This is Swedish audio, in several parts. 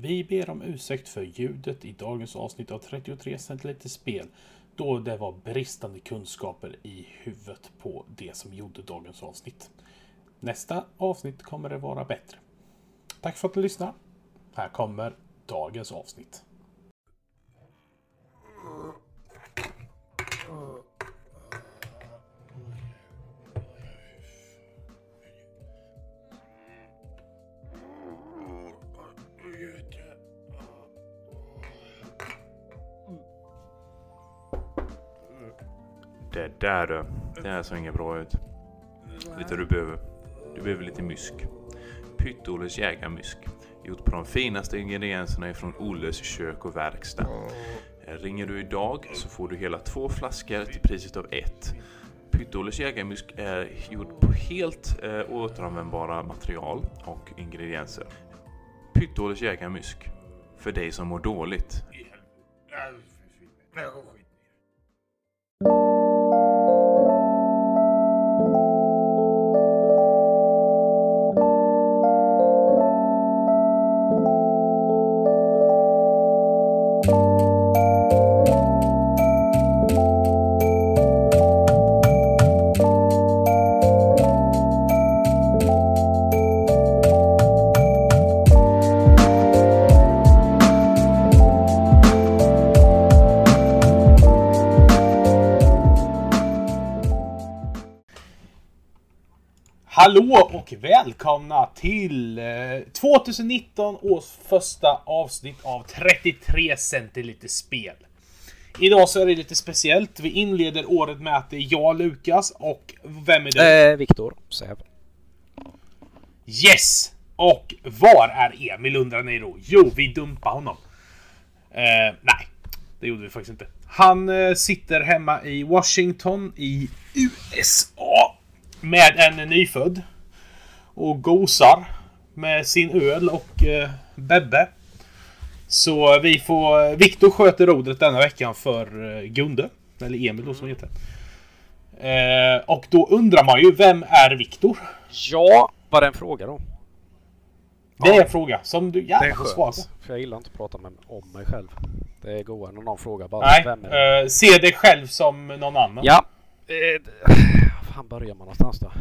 Vi ber om ursäkt för ljudet i dagens avsnitt av 33 centiliter spel då det var bristande kunskaper i huvudet på det som gjorde dagens avsnitt. Nästa avsnitt kommer det vara bättre. Tack för att du lyssnar. Här kommer dagens avsnitt. Det där du. Det här ser inget bra ut. Vad du behöver? Du behöver lite mysk. Pytt-Olles jägarmysk. Gjort på de finaste ingredienserna ifrån Olles kök och verkstad. Ringer du idag så får du hela två flaskor till priset av ett. Pytt-Olles jägarmysk är gjord på helt eh, återanvändbara material och ingredienser. Pytt-Olles jägarmysk. För dig som mår dåligt. Hallå och välkomna till eh, 2019 års första avsnitt av 33 centiliter spel. Idag så är det lite speciellt. Vi inleder året med att det är jag, Lukas och vem är du? Eh, Viktor Säv. Yes! Och var är Emil undrar ni då? Jo, vi dumpar honom. Eh, nej, det gjorde vi faktiskt inte. Han eh, sitter hemma i Washington i USA med en nyfödd. Och gosar med sin öl och eh, Bebbe. Så vi får... Viktor sköter rodret denna veckan för eh, Gunde. Eller Emil då som heter. Eh, och då undrar man ju, vem är Viktor? Ja, var det en fråga då? Det är en fråga som du Det är gärna får svara på. För jag gillar inte att prata med, om mig själv. Det är godare när någon frågar bara Nej, vem är det? eh, se dig själv som någon annan. Ja. Eh, fan börjar man någonstans då?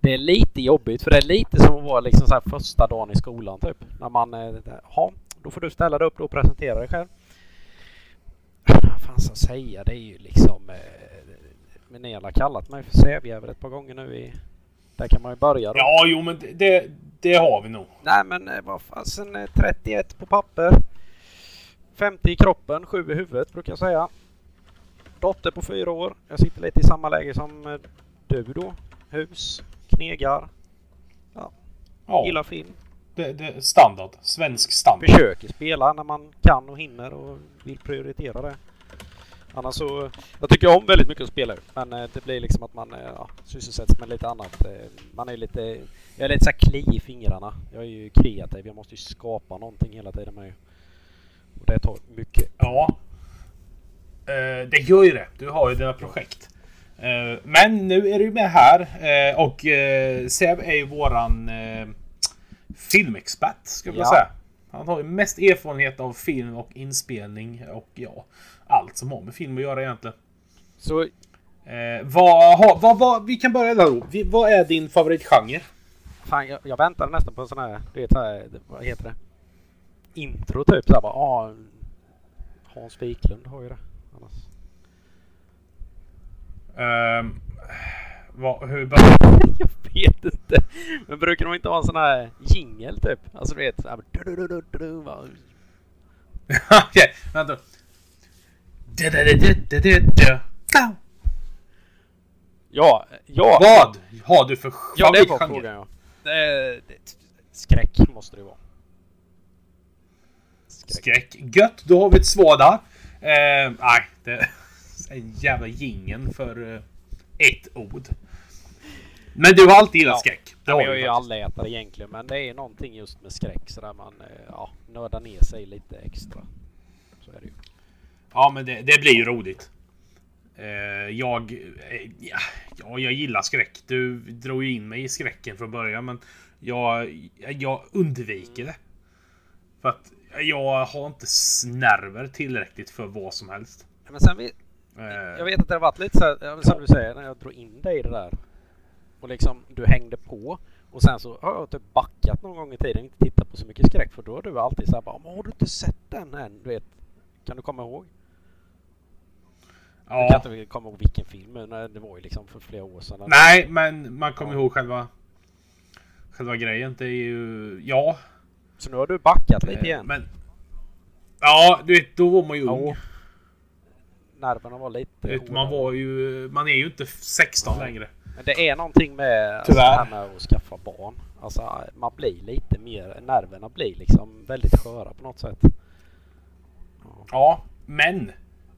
Det är lite jobbigt för det är lite som att vara liksom så här första dagen i skolan typ. När man... eh, Ja, då får du ställa dig upp och presentera dig själv. Vad fan ska jag säga? Det är ju liksom... Eh, ni har kallat mig för sävjävel ett par gånger nu i... Där kan man ju börja då. Ja, jo men det, det, har vi nog. Nej men eh, vad fasen, eh, 31 på papper. 50 i kroppen, 7 i huvudet brukar jag säga. Dotter på 4 år. Jag sitter lite i samma läge som eh, du då. Hus, knegar, Ja, gillar film. det, det, standard. Svensk standard. Försöker spela när man kan och hinner och vill prioritera det. Annars så... Jag tycker om väldigt mycket att spela men eh, det blir liksom att man eh, ja, sysselsätts med lite annat. Man är lite... Jag är lite så här kli i fingrarna. Jag är ju kreativ. Jag måste ju skapa någonting hela tiden med. Och det tar mycket. Ja. Eh, det gör ju det. Du har ju dina projekt. Eh, men nu är du med här eh, och uh, Seb är ju våran eh, filmexpert ska vi Ja. säga. Han har ju mest erfarenhet av film och inspelning och ja, allt som har med film att göra egentligen. Så Eh, vad, har- vad, vad, vi kan börja där då. Vi, vad är din favoritgenre? fan, jag, jag väntade nästan på en sån här... Du vet så här, vad heter det? Intro typ. Så här, bara, ah, Hans Wiklund har ju det. Annars. Ehm, vad, hur Jag vet inte. Men brukar de inte ha en sån här jingel typ? Alltså du vet. Så här, du, du, du, du, du, du, bara- Okej, vänta. Ja, ja. Vad har du för Ja, det var frågan ja. Det, det, skräck måste det vara. Skräck. Skräck. Gött, då har vi ett svar där. Eh, nej, det är en jävla gingen för eh, ett ord. Men du har alltid gillat Ja. skräck. Det Ja, har jag är ju allätare egentligen men det är någonting just med skräck så där man eh, ja, nördar ner sig lite extra. Så är det ju. Ja, men det, det blir ju roligt. Eh, jag... eh, ja, jag gillar skräck. Du drog ju in mig i skräcken från början, men jag, jag undviker det. För att jag har inte nerver tillräckligt för vad som helst. Men sen vi, Eh, jag vet att det har varit lite så här, ja, som du säger, när jag drog in dig i det där. Och liksom du hängde på. Och sen så har jag typ backat någon gång i tiden, inte tittat på så mycket skräck. För då har du alltid såhär bara, "Men har du inte sett den än? Du vet, kan du komma ihåg? Jag kan ja. inte komma ihåg vilken film, men eh, det var ju liksom för flera år sedan. Nej, men man kommer Ja. ihåg själva... Själva grejen. Det är ju... Ja. Så nu har du backat lite eh, igen. Men... Ja, du vet, då var man ju ung. Ja. Nerverna var lite vet, man var ju... Man är ju inte 16 Nej. längre. Men det är någonting med alltså, det här med att skaffa barn. Alltså man blir lite mer, nerverna blir liksom väldigt sköra på något sätt. Ja, men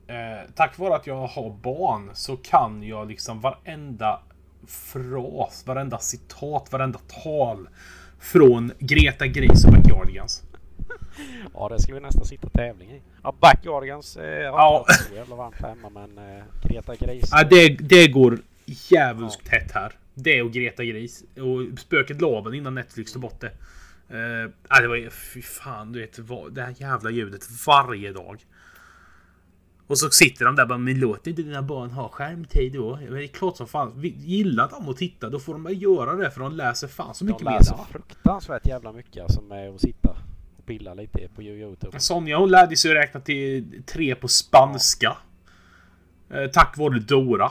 eh, tack vare att jag har barn så kan jag liksom varenda fras, varenda citat, varenda tal från Greta Gris och Backyardigans. Ja, det skulle vi nästan sitta tävling i. Ja, Backyardigans eh, har Ja. så jävla varmt hemma men eh, Greta Gris. Ja, det, det går jävligt tätt här. Det och Greta Gris. Och Spöket Laven innan Netflix tog bort det. Uh, ja, det var ju... Fy fan, du vet. Det här jävla ljudet varje dag. Och så sitter de där och bara Men låt inte dina barn ha skärmtid då? Men det är klart som fan. Gillar de att titta då får de bara göra det för de läser fan så mycket De mer läser då. fruktansvärt jävla mycket alltså med att sitta och pilla lite på Youtube. Sonja hon lärde sig att räkna till tre på spanska. Eh, tack vare Dora.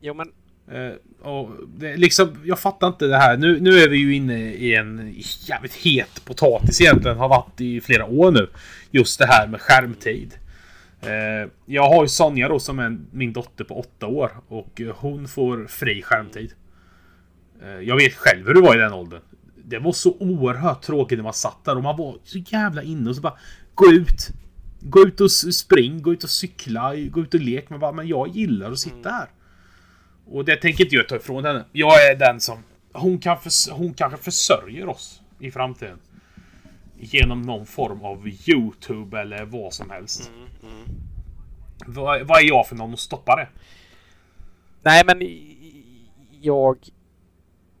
Jo men Eh, och det, liksom, jag fattar inte det här. Nu, nu är vi ju inne i en jävligt het potatis egentligen. Har varit i flera år nu. Just det här med skärmtid. Eh, jag har ju Sonja då som är min dotter på åtta år. Och hon får fri skärmtid. Eh, jag vet själv hur det var i den åldern. Det var så oerhört tråkigt när man satt där och man var så jävla inne och så bara Gå ut! Gå ut och spring, gå ut och cykla, gå ut och lek. Men, bara, men jag gillar att sitta här. Och det tänker inte jag ta ifrån henne. Jag är den som... Hon, kan förs- hon kanske försörjer oss i framtiden. Genom någon form av YouTube eller vad som helst. Vad, vad är jag för någon att stoppa det? Nej men jag...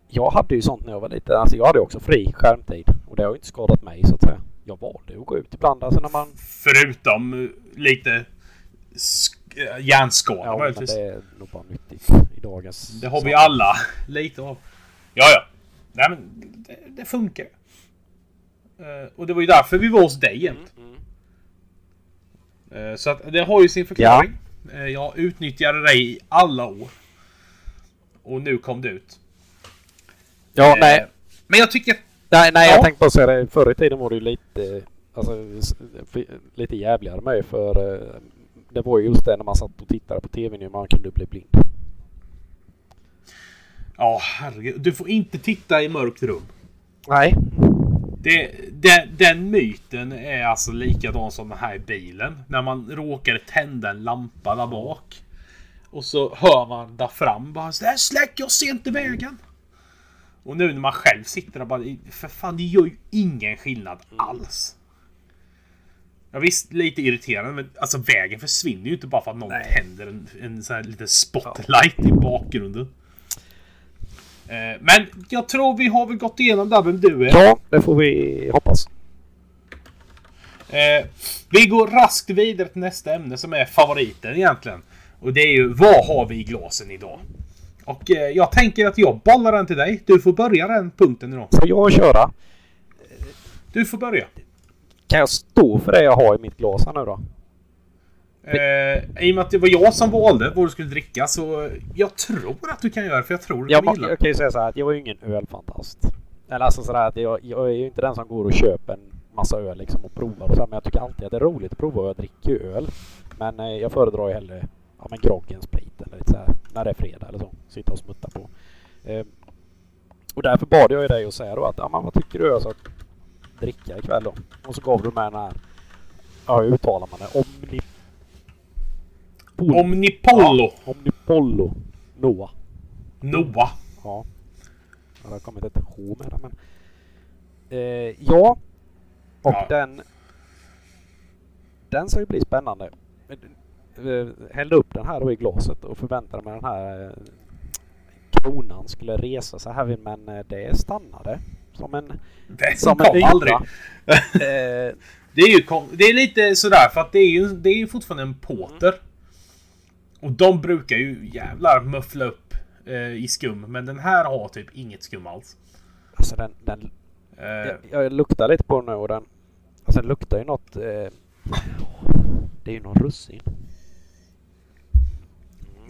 Jag hade ju sånt när jag var liten. Alltså jag hade också fri skärmtid. Och det har ju inte skadat mig så att säga. Jag valde att gå ut ibland alltså när man... Förutom eh, lite äh, hjärnskada Ja möjligtvis. det Det, är nog bara nyttigt i dagens... har vi alla lite av. Ja, ja. Nej men det, det funkar. Eh, och det var ju därför vi var hos dig jämt. Mm, mm. Så att det har ju sin förklaring. Eh, Jag utnyttjade dig i alla år. Och nu kom det ut. Ja Eh, nej. Men jag tycker... Nej, nej Ja. jag tänkte bara säga det. Förr i tiden var det ju lite, alltså, lite jävligare med för det var ju just det när man satt och tittade på TV nu man kunde bli blind. Ja, herregud. Du får inte titta i mörkt rum. Nej. Det, det, den myten är alltså likadan som den här i bilen. När man råkar tända en lampa där bak. Och så hör man där fram bara "Det här släck, jag ser inte vägen. Och nu när man själv sitter där bara För fan, det gör ju ingen skillnad alls. Ja, visst, lite irriterande men alltså vägen försvinner ju inte bara för att någon tänder en, en sån här liten spotlight i bakgrunden. Eh, Men jag tror vi har väl gått igenom där vem du är. Ja, det får vi hoppas. Eh, vi går raskt vidare till nästa ämne som är favoriten egentligen. Och det är ju vad har vi i glasen idag? Och eh, jag tänker att jag bollar den till dig. Du får börja den punkten idag. Får jag köra? Du får börja. Kan jag stå för det jag har i mitt glas här nu då? Eh, I och med att det var jag som valde vad du skulle dricka så jag tror att du kan göra det för jag tror du Jag, kommer gilla jag kan ju säga så här att jag var ju ingen ölfantast. Eller alltså sådär att jag, jag är ju inte den som går och köper en massa öl liksom och provar och så här, Men jag tycker alltid att det är roligt att prova och jag dricker ju öl. Men eh, jag föredrar ju hellre ja, men grogg än sprit eller lite så här, när det är fredag eller så. Sitta och smutta på. Eh, och därför bad jag ju dig att säga då att ja, men vad tycker du jag ska dricka ikväll då? Och så gav du mig den här, ja hur uttalar man det? Omni... Pol- Omnipollo. Omnipollo. Noah. Noah. Ja. Ja, Det har kommit ett H med det men... Eh, ja. Och Ja. den... Den ska ju bli spännande. Eh, Hällde upp den här då i glaset och förväntade mig den här eh, kronan skulle resa sig här men eh, det stannade. Som en... Det Som en kom yta. aldrig. Det är ju det är lite sådär för att det är ju, det är fortfarande en påter. Och de brukar ju jävlar muffla upp eh, i skum. Men den här har typ inget skum alls. alltså den... den Eh, jag, jag luktar lite på den nu och den... Alltså den luktar ju något... Eh, det är ju någon russin.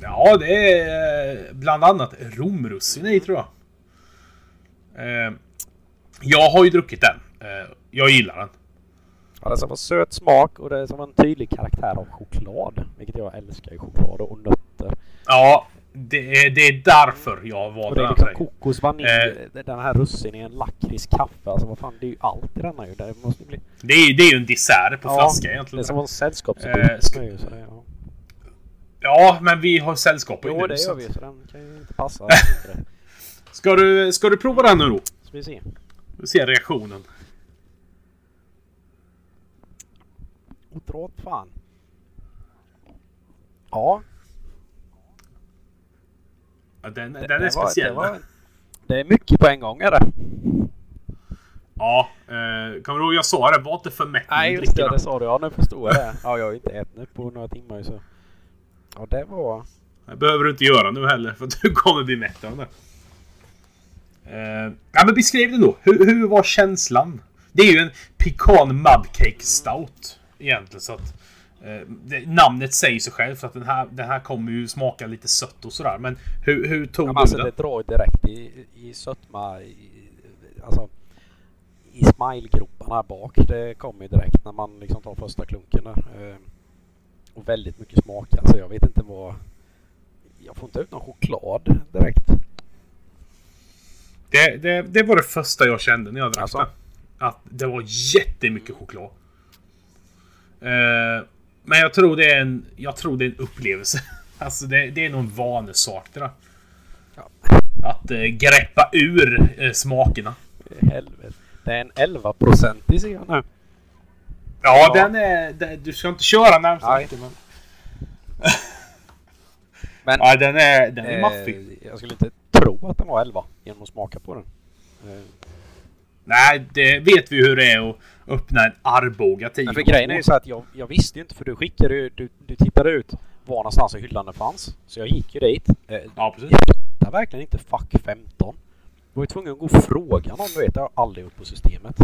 Ja, det är eh, bland annat romrussin i tror jag. Eh, jag har ju druckit den. Eh, jag gillar den. Ja, det ska vara söt smak och det ska vara en tydlig karaktär av choklad. Vilket jag älskar i choklad och nötter. Ja, det är, det är därför jag Och valde det är den liksom kokos, vanilj, Eh. den här russin i en lakrits, kaffe. Alltså vad fan, det är ju allt i denna ju. Det måste bli... Det är, det är ju en dessert på Ja, flaska Det egentligen. ska vara en sällskapsdryck. Eh, ska- ju, det, ja. Ja, men vi har sällskap Jo, nu. det så gör vi. Så den kan ju inte passa. Ska du, ska du prova den nu då? Ska vi se. Vi ser reaktionen. Och dra åt fan. Ja, Ja, den, den det är var- speciell. Det, var, det är mycket på en gång är det. Ja, eh, kommer du ihåg jag sa det? Var inte för mätt Nej, just det. Det sa du. Ja, nu förstår jag det. Ja, jag har inte ätit nu på några timmar så. Ja, det var... Det behöver du inte göra nu heller, för du kommer bli mätt av det. Eh, ja, men beskriv det då. Hur, hur var känslan? Det är ju en pecan mudcake stout egentligen, så att... eh, det, namnet säger sig själv för att den här, den här kommer ju smaka lite sött och sådär. Men hur, hur tog Ja, men du alltså den? det drar ju direkt i, i sötma. I, alltså i smilegroparna bak. Det kommer ju direkt när man liksom tar första klunken. Eh, och väldigt mycket smak. Alltså jag vet inte vad... Jag får inte ut någon choklad direkt. Det, det, det var det första jag kände när jag drack Alltså? den. Att det var jättemycket choklad. Eh, men jag tror det är en, jag tror det är en upplevelse. Alltså det, det är nog en vanesak det där. Ja. Att eh, greppa ur eh, smakerna. Helvete. Det är en 11 procentig ser jag nu. Ja, Ja. den är... Den, du ska inte köra närmsta veckan, men... Men Ja, den är, den är eh, maffig. jag skulle inte tro att den var 11 genom att smaka på den. Eh, Nej, det vet vi hur det är att öppna en Arboga 10 Men för grejen är ju så att jag, jag visste ju inte för du skickade ju, du, du tittade ut var någonstans i hyllan det fanns. Så jag gick ju dit. Eh, Ja, precis. Jag hittade verkligen inte fack 15. Jag var ju tvungen att gå och fråga någon, du vet. Det har jag aldrig gjort på systemet.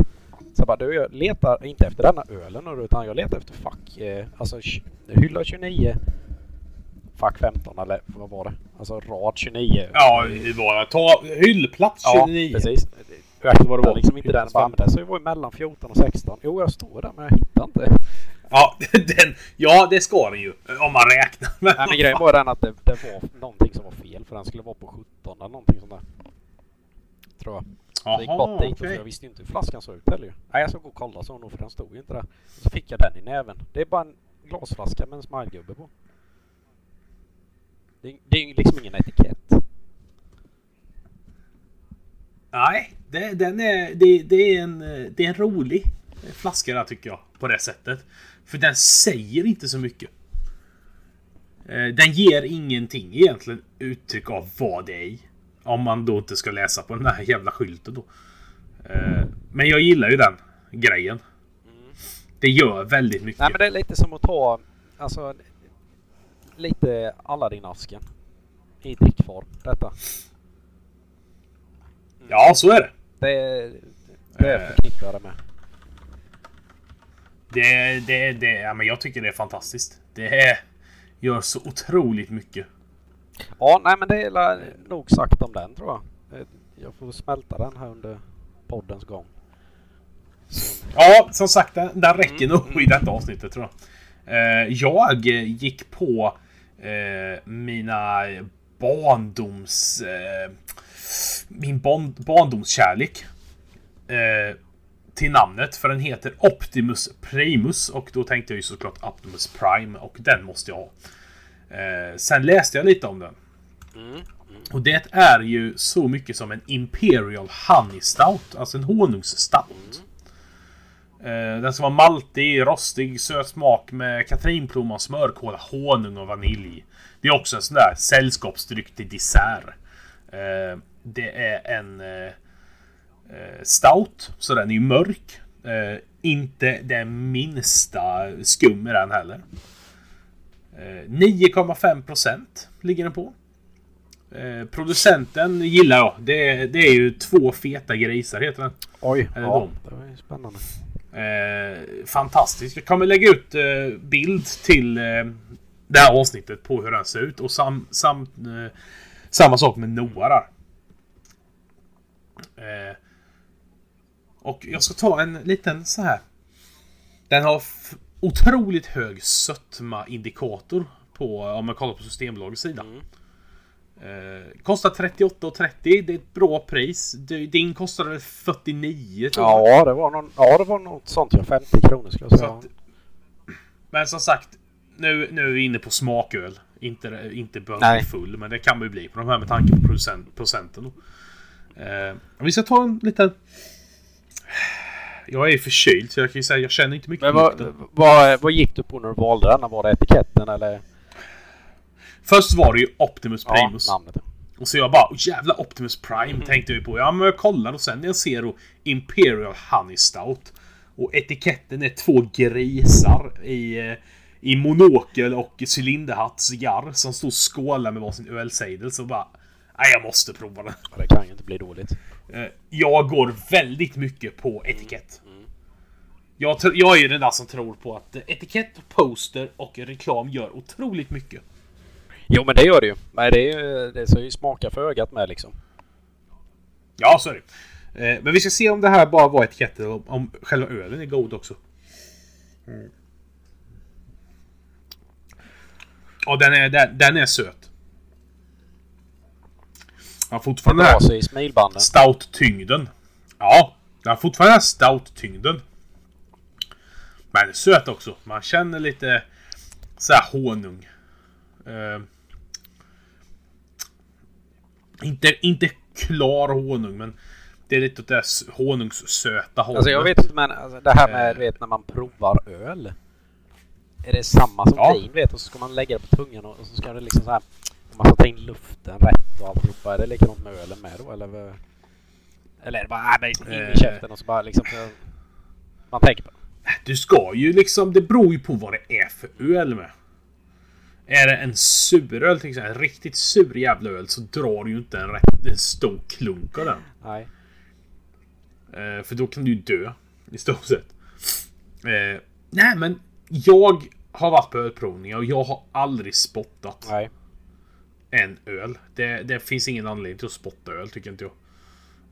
Så jag bara, du jag letar inte efter denna ölen nu, utan jag letar efter fack, eh, alltså hylla 29, fack 15 eller vad var det? Alltså rad 29. Ja, det var Ta hyllplats 29. Ja, precis. Jag vad det hittade var. liksom inte den använde, så jag var mellan 14 och 16. Jo, jag står där men jag hittar inte. Ja, den, ja, det ska den ju. Om man räknar. Men, Nej, men grejen var den att det, det var någonting som var fel för den skulle vara på 17 eller någonting sånt där. Tror jag. Så jag gick bort dit okej. jag visste inte hur flaskan såg ut heller ju. Nej, jag ska gå och kolla så nog för den stod ju inte där. Så fick jag den i näven. Det är bara en glasflaska med en smilegubbe på. Det är, det är liksom ingen etikett. Nej, det, den är, det, det, är en, det är en rolig flaska där tycker jag. På det sättet. För den säger inte så mycket. Eh, den ger ingenting egentligen uttryck av vad det är i. Om man då inte ska läsa på den här jävla skylten då. Eh, men jag gillar ju den grejen. Det gör väldigt mycket. Nej men det är lite som att ta, alltså lite Aladdin-asken. I drickform, detta. Ja, så är det. Det, jag det med. Det, det, det, ja, men jag tycker det är fantastiskt. Det gör så otroligt mycket. Ja, nej men det är nog sagt om den tror jag. Eh, Jag får smälta den här under poddens gång. Så, Ja, som sagt, den, den räcker Mm, nog i detta avsnittet tror jag. Eh, jag gick på eh, mina barndoms... Min barndomskärlek. Eh, till namnet, för den heter Optimus Primus och då tänkte jag ju såklart Optimus Prime och den måste jag ha. Eh, sen läste jag lite om den. mm, Och det är ju så mycket som en Imperial Honey Stout, alltså en honungsstout. Eh, den ska vara maltig, rostig, söt smak med katrinplomma, smörkola, honung och vanilj. Det är också en sån där sällskapsdryck till dessert. Eh, det är en... Eh, eh, stout. Så den är ju mörk. Eh, inte den minsta skum i den heller. Eh, 9,5% ligger den på. Eh, producenten gillar jag. Det, det är ju två feta grisar heter den. Oj, Eller ja, de. det var ju spännande. Eh, fantastisk. Jag kommer lägga ut eh, bild till eh, det här avsnittet på hur den ser ut. Och sam, sam, eh, samma sak med Noah där. Eh, och jag ska ta en liten så här. Den har otroligt hög sötma-indikator på om man kollar på Systembolagets sida. Mm. Eh, kostar 38,30. Det är ett bra pris. Du- Din kostar väl 49 tror jag. Ja, det var någon, ja, det var något sånt. Ja, 50 kronor skulle jag Så säga. att, men som sagt, nu, nu är vi inne på smaköl. Inte, inte full, men det kan man ju bli på de här med tanke på procent, procenten. Eh, vi ska ta en liten... Jag är förkyld så jag kan ju säga jag känner inte mycket Men vad, vad, vad gick du på när du valde den? Var det etiketten eller? Först var det ju Optimus Primus. Ja, namnet. och så jag bara, "Åh, jävla Optimus Prime Mm. tänkte vi på. Ja men jag kollar och sen när jag ser då Imperial Honey Stout. Och etiketten är två grisar i, eh, i monokel och cylinderhatt, cigarr som står och skålar med varsin ölsejdel. Så bara, nej jag måste prova den. Ja, det kan ju inte bli dåligt. Eh, Jag går väldigt mycket på etikett. Jag, tr- jag är ju den där som tror på att etikett, poster och reklam gör otroligt mycket. Jo, men det gör det ju. Men det, är det ska ju smaka för ögat med liksom. Ja, så är det. Men vi ska se om det här bara var etiketten och om själva ölen är god också. Ja, den är, den, den är söt. Ja, fortfarande den här smilbanden. stout-tyngden. Ja, den har fortfarande den här stout-tyngden. Men den är söt också. Man känner lite så här honung. Eh, inte, inte klar honung, men det är lite åt det här honungssöta hållet. Alltså jag vet inte men alltså, det här med du vet när man provar öl. Är det samma som Ja. vin vet och så ska man lägga det på tungan och, och så ska det liksom så här. Man ska ta in luften rätt och alltihopa. Är det likadant med ölen med då eller? Eller är det bara äh, nej, in Eh. i käften och så bara liksom. Man tänker på. Du ska ju liksom, det beror ju på vad det är för öl med. Är det en suröl till exempel, en riktigt sur jävla öl så drar du ju inte en, rätt, en stor klunk av den. Nej. Eh, för då kan du ju dö. I stort sett. Eh, nej men jag har varit på ölprovningar och jag har aldrig spottat Nej en öl. Det, det finns ingen anledning till att spotta öl tycker inte jag.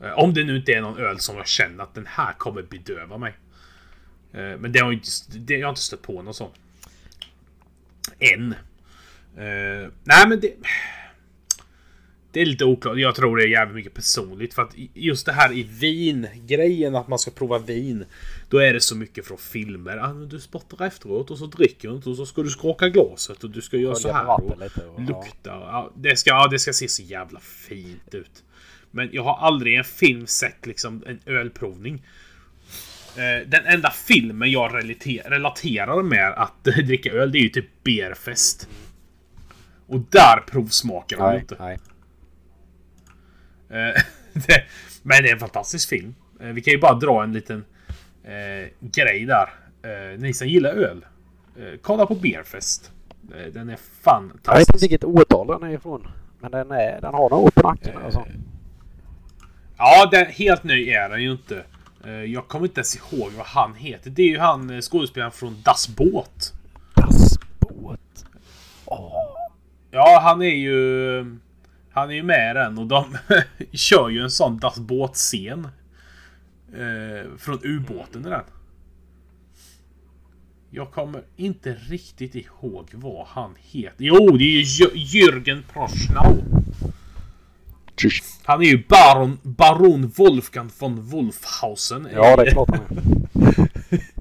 Eh, om det nu inte är någon öl som jag känner att den här kommer bedöva mig. Eh, men det har jag inte, det, jag har inte stött på någon sån. Än. Eh, nej men det... Det är lite oklart. Jag tror det är jävligt mycket personligt. För att just det här i vingrejen, att man ska prova vin. Då är det så mycket från filmer. Ah, du spottar efteråt och så dricker du inte och så ska du skaka glaset och du ska göra så här. Och lukta. Ja, det, ska, ja, det ska se så jävla fint ut. Men jag har aldrig i en film sett liksom en ölprovning. Eh, Den enda filmen jag relater, relaterar med att dricka öl, det är ju typ Beerfest. Och där provsmakar de inte. Nej. Eh, men det är en fantastisk film. Eh, Vi kan ju bara dra en liten eh, grej där. Ni som gillar öl. Kolla på Beerfest. Den är Jag vet inte fantastisk. vilket årtal den är ifrån. Men den, är, den har något på nacken alltså. Ja, den, helt ny är den ju inte. Jag kommer inte ens ihåg vad han heter. Det är ju han skådespelaren från Das Båt. Dassbåt. Ja, han är ju... Han är ju med i den och de kör ju en sån Das Båt-scen. Eh, från ubåten i den. Jag kommer inte riktigt ihåg vad han heter. Jo, det är ju Jürgen Proschnau. Han är ju baron, baron Wolfgang von Wolfhausen. Ja, det är klart han är.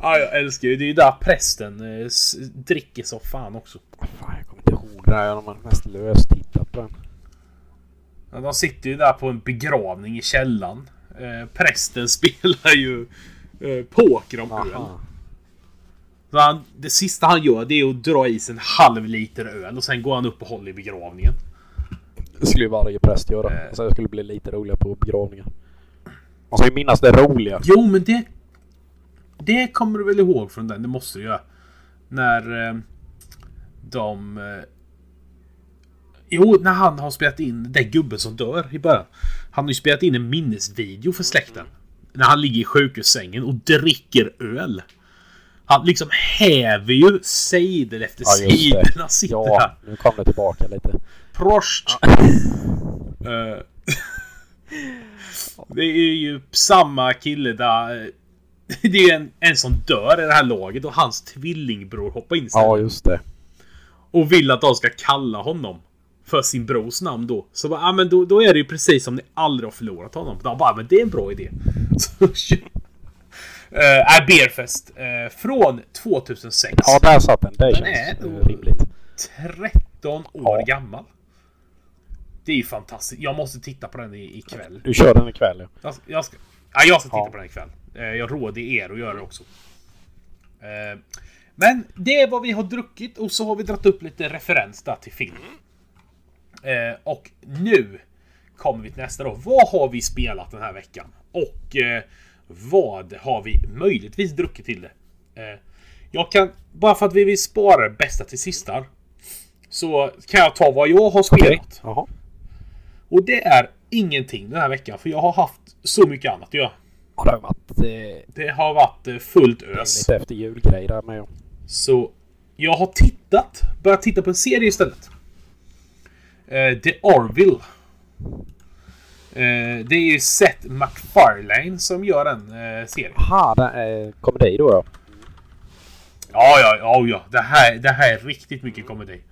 Ja, jag älskar ju. Det är ju där prästen eh, dricker så fan också. Fan, jag kommer inte ihåg det där. Jag har mest löstittat den. Ja, de sitter ju där på en begravning i källan. Eh, prästen spelar ju eh, poker om öl. Så han, det sista han gör det är att dra i sig en halv liter öl och sen går han upp och håller i begravningen. Det skulle ju varje präst göra. Eh. Det skulle bli lite roligare på begravningar. Man ska ju minnas det roliga. Jo, men det... Det kommer du väl ihåg från den? Det måste du göra. När eh, de... Eh, jo, när han har spelat in den gubben som dör i början. Han har ju spelat in en minnesvideo för släkten. När han ligger i sjukhussängen och dricker öl. Han liksom häver ju sidor efter Ja, han sitter Ja, där. nu kom det tillbaka lite. Prost! Eh, det är ju samma kille där... Det är en, en som dör i det här laget och hans tvillingbror hoppar in istället. Ja, just det. Och vill att de ska kalla honom. För sin brors namn då. Så bara, ah, men då, då är det ju precis som ni aldrig har förlorat honom. De bara, men det är en bra idé. Så, uh, är Beerfest. eh, från 2006. Ja, där satt den. Det Den känns är- eh, rimligt. 13 år Ja. gammal. Det är ju fantastiskt. Jag måste titta på den i- ikväll. Du kör den ikväll ja. Jag, jag, ska, ja, jag ska titta Ja. på den ikväll. Eh, Jag råder er att göra det också. Eh, Men det är vad vi har druckit och så har vi dragit upp lite referens där till film. Eh, Och nu kommer vi till nästa då. Vad har vi spelat den här veckan? Och eh, vad har vi möjligtvis druckit till det? Eh, Jag kan, bara för att vi vill spara det bästa till sista. Så kan jag ta vad jag har spelat. Jaha. Och det är ingenting den här veckan för jag har haft så mycket annat att göra. Ja, det har varit eh, Det har varit eh, fullt ös. lite efter julgrej där med. Så jag har tittat, börjat titta på en serie istället. Eh, The Orville. Eh, det är ju Seth MacFarlane som gör den eh, serien. Aha, det är komedi då ja. Ja, ja, ja, ja. Det här, det här är riktigt mycket komedi.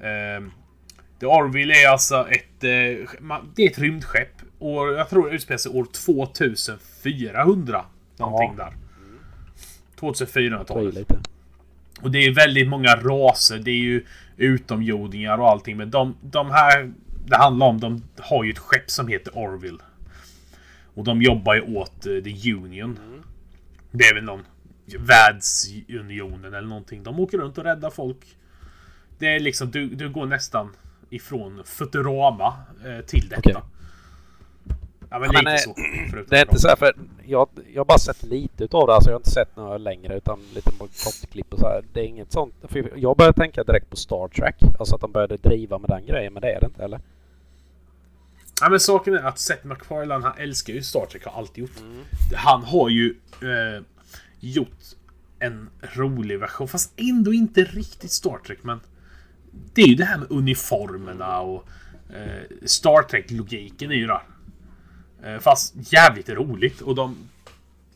Eh, The Orville är alltså ett... Eh, det är ett rymdskepp. Och jag tror det utspelar sig år 2400. Någonting där. 2400-talet. Ta i lite. Och det är väldigt många raser. Det är ju utomjordingar och allting. Men de, de här det handlar om, de har ju ett skepp som heter Orville. Och de jobbar ju åt eh, The Union. Det är väl någon världsunionen eller någonting. De åker runt och räddar folk. Det är liksom, du, du går nästan ifrån Futurama eh, till detta. Okej. Ja men Ja, men, lite eh, så. Det är inte så här för jag, jag har bara sett lite utav det. Alltså jag har inte sett några längre utan lite kortklipp och så här. Det är inget sånt. För jag började tänka direkt på Star Trek. Alltså att de började driva med den grejen. Men det är det inte eller? Ja men saken är att Seth MacFarlane han älskar ju Star Trek, har alltid gjort. Han har ju eh, gjort en rolig version, fast ändå inte riktigt Star Trek men Det är ju det här med uniformerna och eh, Star Trek-logiken är ju där. Eh, fast jävligt roligt och de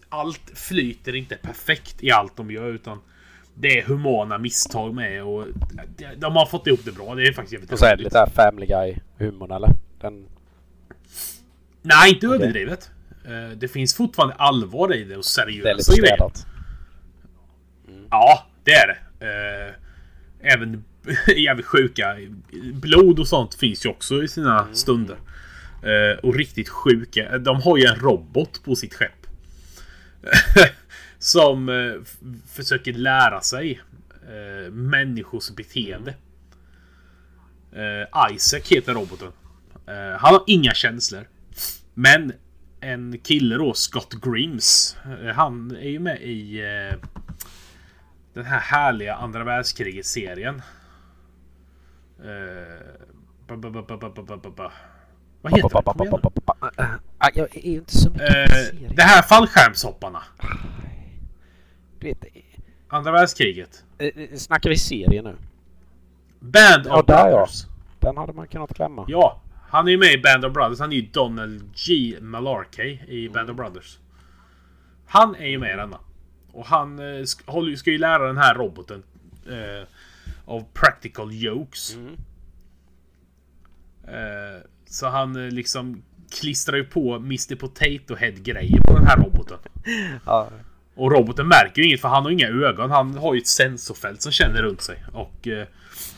Allt flyter inte perfekt i allt de gör utan Det är humana misstag med och de, har fått ihop det bra. Det är faktiskt jävligt Och så är det roligt. lite Family Guy-humorn eller? Den, Nej, inte Okej. överdrivet. Eh, Det finns fortfarande allvar i det och det är lite seriösa grejer. städat. Ja, det är det. Eh, Även jävligt sjuka. Blod och sånt finns ju också i sina stunder. Eh, och riktigt sjuka. De har ju en robot på sitt skepp. Som eh, försöker lära sig eh, människors beteende. Isaac heter roboten. Han har inga känslor. Men en kille då, Scott Grims. Han är ju med i den här härliga andra världskriget-serien. Vad heter ba, Kom igen det? Ah, ah, ah, jag är inte så mycket eh, Det här fallskärmshopparna. Du vet, eh, Andra världskriget. Eh, eh, snackar vi serie nu? Band of ja, Brothers. Ja. Den hade man kunnat klämma. Ja, han är ju med i Band of Brothers. Han är ju Donald G. Malarkey i Band mm. of Brothers. Han är ju med i denna. Och han eh, ska, ska ju lära den här roboten eh, av practical jokes. Mm. Eh, så han eh, liksom klistrar ju på Mr Potato Head grejer på den här roboten. Ja, Och roboten märker ju inget för han har inga ögon. Han har ju ett sensorfält som känner runt sig. Och eh,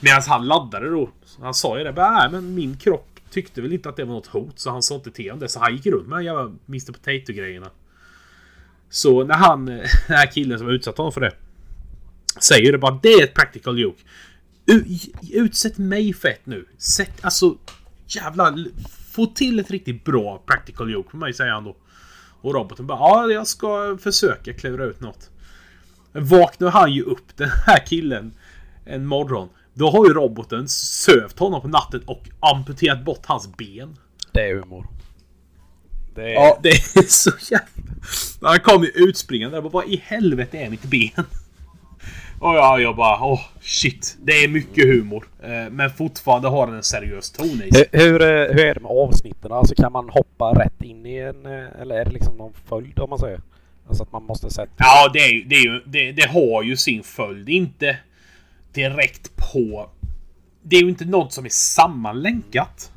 medan han laddade då. Han sa ju det. Nej men min kropp tyckte väl inte att det var något hot. Så han sa inte till om det. Så han gick runt med jävla Mr Potato grejerna. Så när han, eh, den här killen som utsatt honom för det. Säger det bara. Det är ett practical joke. U utsätt mig för ett nu. Sätt alltså. Jävlar. Få till ett riktigt bra practical joke för mig säger han då. Och roboten bara ja, jag ska försöka klura ut något. Men vaknar han ju upp den här killen en morgon. Då har ju roboten sövt honom på natten och amputerat bort hans ben. Det är humor. Det är... Ja, det är så jävla... Han kom ju utspringande där. Vad i helvete är mitt ben? Och ja, jag bara åh shit. Det är mycket humor. Eh, Men fortfarande har den en seriös ton i sig. Hur, hur, eh, hur är det med avsnitten? Alltså kan man hoppa rätt in i en... eh, Eller är det liksom någon följd om man säger? Alltså att man måste sätta... Ja, det, är, det, är ju, det, det har ju sin följd. Inte direkt på... Det är ju inte något som är sammanlänkat.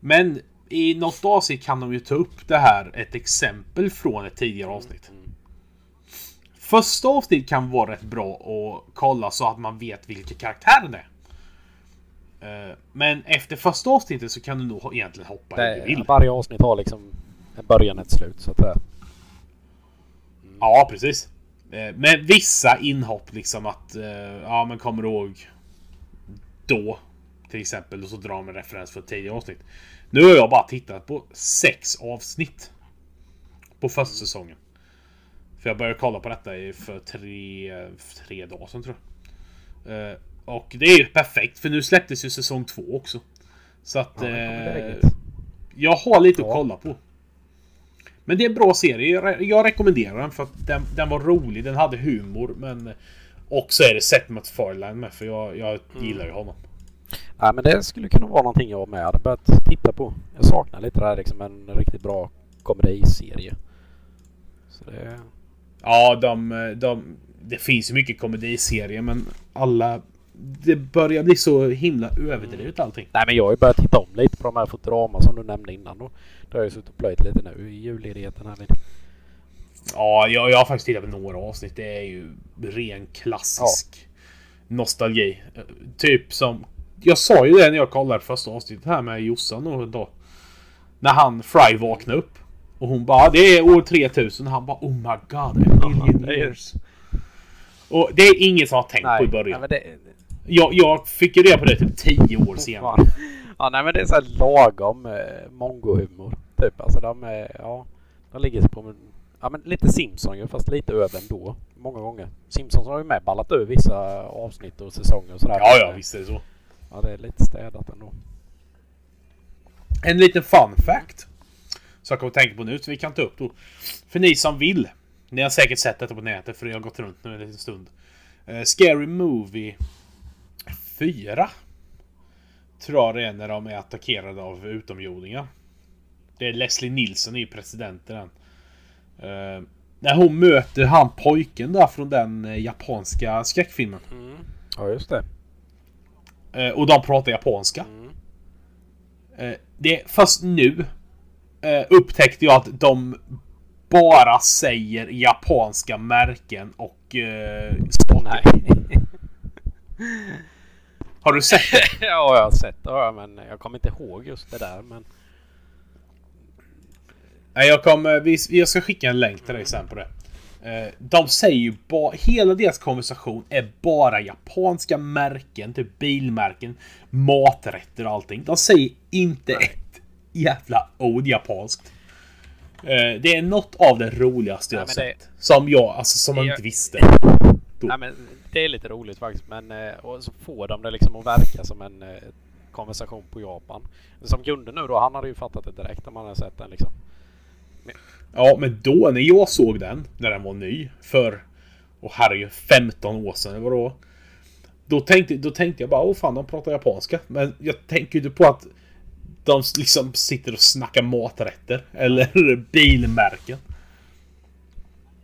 Men i något avsnitt kan de ju ta upp det här, ett exempel från ett tidigare avsnitt. Första avsnitt kan vara rätt bra att kolla så att man vet vilka karaktären är. Eh, Men efter första avsnittet så kan du nog egentligen hoppa hur du Det, vill. varje avsnitt har liksom en början och ett slut så att säga. Ja, precis. Eh, Med vissa inhopp liksom att... eh, Ja, men kommer du ihåg då? Till exempel. Och så drar en referens för ett tidigare avsnitt. Nu har jag bara tittat på sex avsnitt. På första säsongen. För jag började kolla på detta i- för tre, tre dagar sedan tror jag. Eh, Och det är ju perfekt för nu släpptes ju säsong två också. Så att... Ja, eh, jag har lite att Ja. kolla på. Men det är en bra serie. Jag, re- jag rekommenderar den för att den, den var rolig. Den hade humor. Men också är det Seth MacFarlane med för jag, jag gillar ju honom. Nej men det skulle kunna vara någonting jag med hade börjat titta på. Jag saknar lite det här liksom en riktigt bra komediserie. Så det... Ja, de, de, det finns ju mycket komediserier men alla... Det börjar bli så himla överdrivet allting. Nej men jag har ju börjat titta om lite på de här Futurama som du nämnde innan då. Det har jag ju suttit och plöjt lite nu i julledigheten här lite. Ja, jag, jag har faktiskt tittat på några avsnitt. Det är ju ren klassisk nostalgi. Eh, Typ som... Jag sa ju det när jag kollade första avsnittet här med Jossan och då. När han Fry vaknade upp. Och hon bara det är år 3000. Han bara oh my god, a million years. Och det är ingen som har tänkt på i nej början. men det... Jag, jag fick ju reda på det typ 10 år senare. Ja nej men det är så här lagom eh, mongohumor. Typ alltså de är... Ja. De ligger på... Ja men lite Simpson ju fast lite över ändå. Många gånger. Simpsons har ju med ballat över vissa avsnitt och säsonger och sådär. Ja, ja, visst är det så. Ja det är lite städat ändå. En liten fun fact. Så jag kommer att tänka på nu, så vi kan ta upp då. För ni som vill. Ni har säkert sett detta på nätet för jag har gått runt nu en liten stund. Eh, Scary Movie 4. Tror jag det är när de är attackerade av utomjordingar. Det är Leslie är ju presidenten. Eh, när hon möter han pojken där från den eh, japanska skräckfilmen. Ja just det. Eh, och de pratar japanska. Mm. Eh, det är först nu upptäckte jag att de bara säger japanska märken och eh, saker. Nej. Har du sett det? ja jag har sett det jag, men jag kommer inte ihåg just det där men... Nej, jag, kommer, vi, jag ska skicka en länk till dig sen på det. Eh, de säger ju bara... Hela deras konversation är bara japanska märken, typ bilmärken, maträtter och allting. De säger inte ett jävla ord japanskt. Eh, det är något av det roligaste jag Nej, men det- sett. Som jag, alltså som man Jag- inte visste. Nej men det är lite roligt faktiskt men eh, och så får de det liksom att verka som en eh, konversation på Japan. Som Gunde nu då, han hade ju fattat det direkt när man hade sett den liksom. Ja, men då när jag såg den, när den var ny, för... Och herregud, 15 år sedan eller vad det var. Då tänkte, då tänkte jag bara, åh fan, de pratar japanska. Men jag tänker ju inte på att de liksom sitter och snackar maträtter. Eller bilmärken.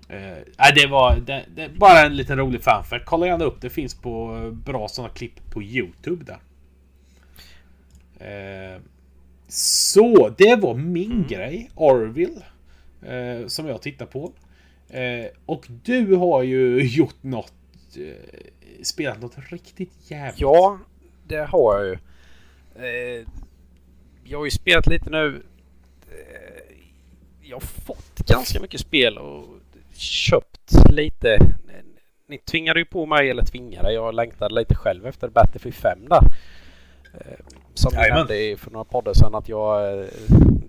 Eh, det var det, det, bara en liten rolig fanfact. Kolla gärna upp, det finns på eh, bra sådana klipp på Youtube där. Eh, så, det var min grej, Orville. Eh, som jag tittar på. Eh, och du har ju gjort något. Eh, spelat något riktigt jävligt. Ja, det har jag ju. Jag har ju spelat lite nu. Eh, jag har fått ganska mycket spel och köpt lite. Ni tvingade ju på mig, eller tvingade, jag längtade lite själv efter Battlefield 5 där. Eh, Som jag nämnde för några poddar sedan att jag eh,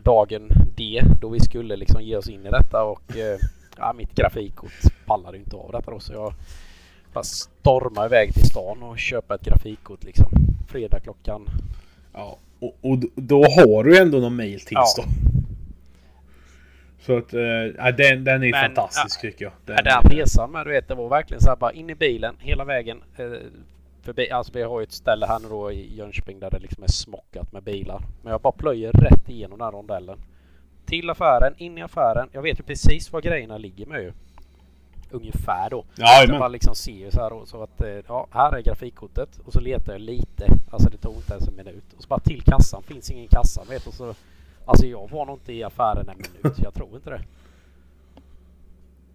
dagen D då vi skulle liksom ge oss in i detta och ja, mitt grafikkort pallade inte av detta då så jag bara stormade iväg till stan och köpa ett grafikkort liksom. Fredag klockan... Ja, och, och då har du ändå någon mail tills Ja. då. Så att, äh, den, den är Men, fantastisk tycker jag. Den, den resan med du vet det var verkligen så här bara in i bilen hela vägen. Eh, förbi, alltså vi har ju ett ställe här nu då i Jönköping där det liksom är smockat med bilar. Men jag bara plöjer rätt igenom den här rondellen. Till affären, in i affären. Jag vet ju precis var grejerna ligger med ju. Ungefär då. Ja, Jag bara liksom ser ju så här då, så att eh, ja, här är grafikkortet och så letar jag lite. Alltså det tog inte ens en minut. Och så bara till kassan. Finns ingen kassa vet och så. Alltså jag var nog inte i affären en minut. Jag tror inte det.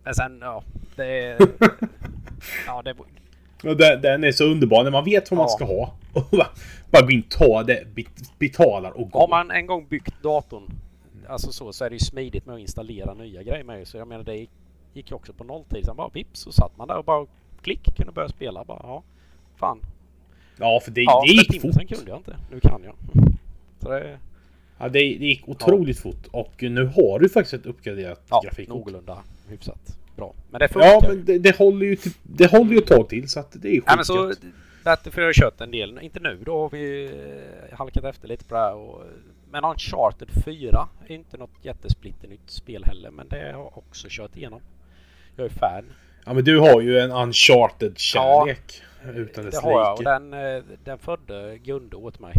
Men sen ja, det... Ja det... den, den är så underbar när man vet vad man Ja. ska ha. Och bara, bara gå in, ta det, bet- betalar och gå. Har man en gång byggt datorn Alltså så, så är det ju smidigt med att installera nya grejer med. Så jag menar det gick ju också på nolltid. Sen bara vips så satt man där och bara klick kunde börja spela. Bara, ja, fan. Ja, för det, Ja, det gick fort. sen kunde jag inte. Nu kan jag. Så det, Ja, det, det gick otroligt fort. Och nu har du faktiskt ett uppgraderat ja, grafikkort. någorlunda hyfsat bra. Men det funkar Ja, men det, det håller ju till, det håller ju ett tag till så att det är Ja, men så skitgött. Battlefield har jag kört en del. Inte nu då har vi eh, halkat efter lite på det här. Och, men Uncharted 4 är inte något jättesplitternytt spel heller. Men det har jag också kört igenom. Jag är fan. Ja, men du har ju en uncharted kärlek. utan dess Det har jag och den, eh, den födde Gunde åt mig.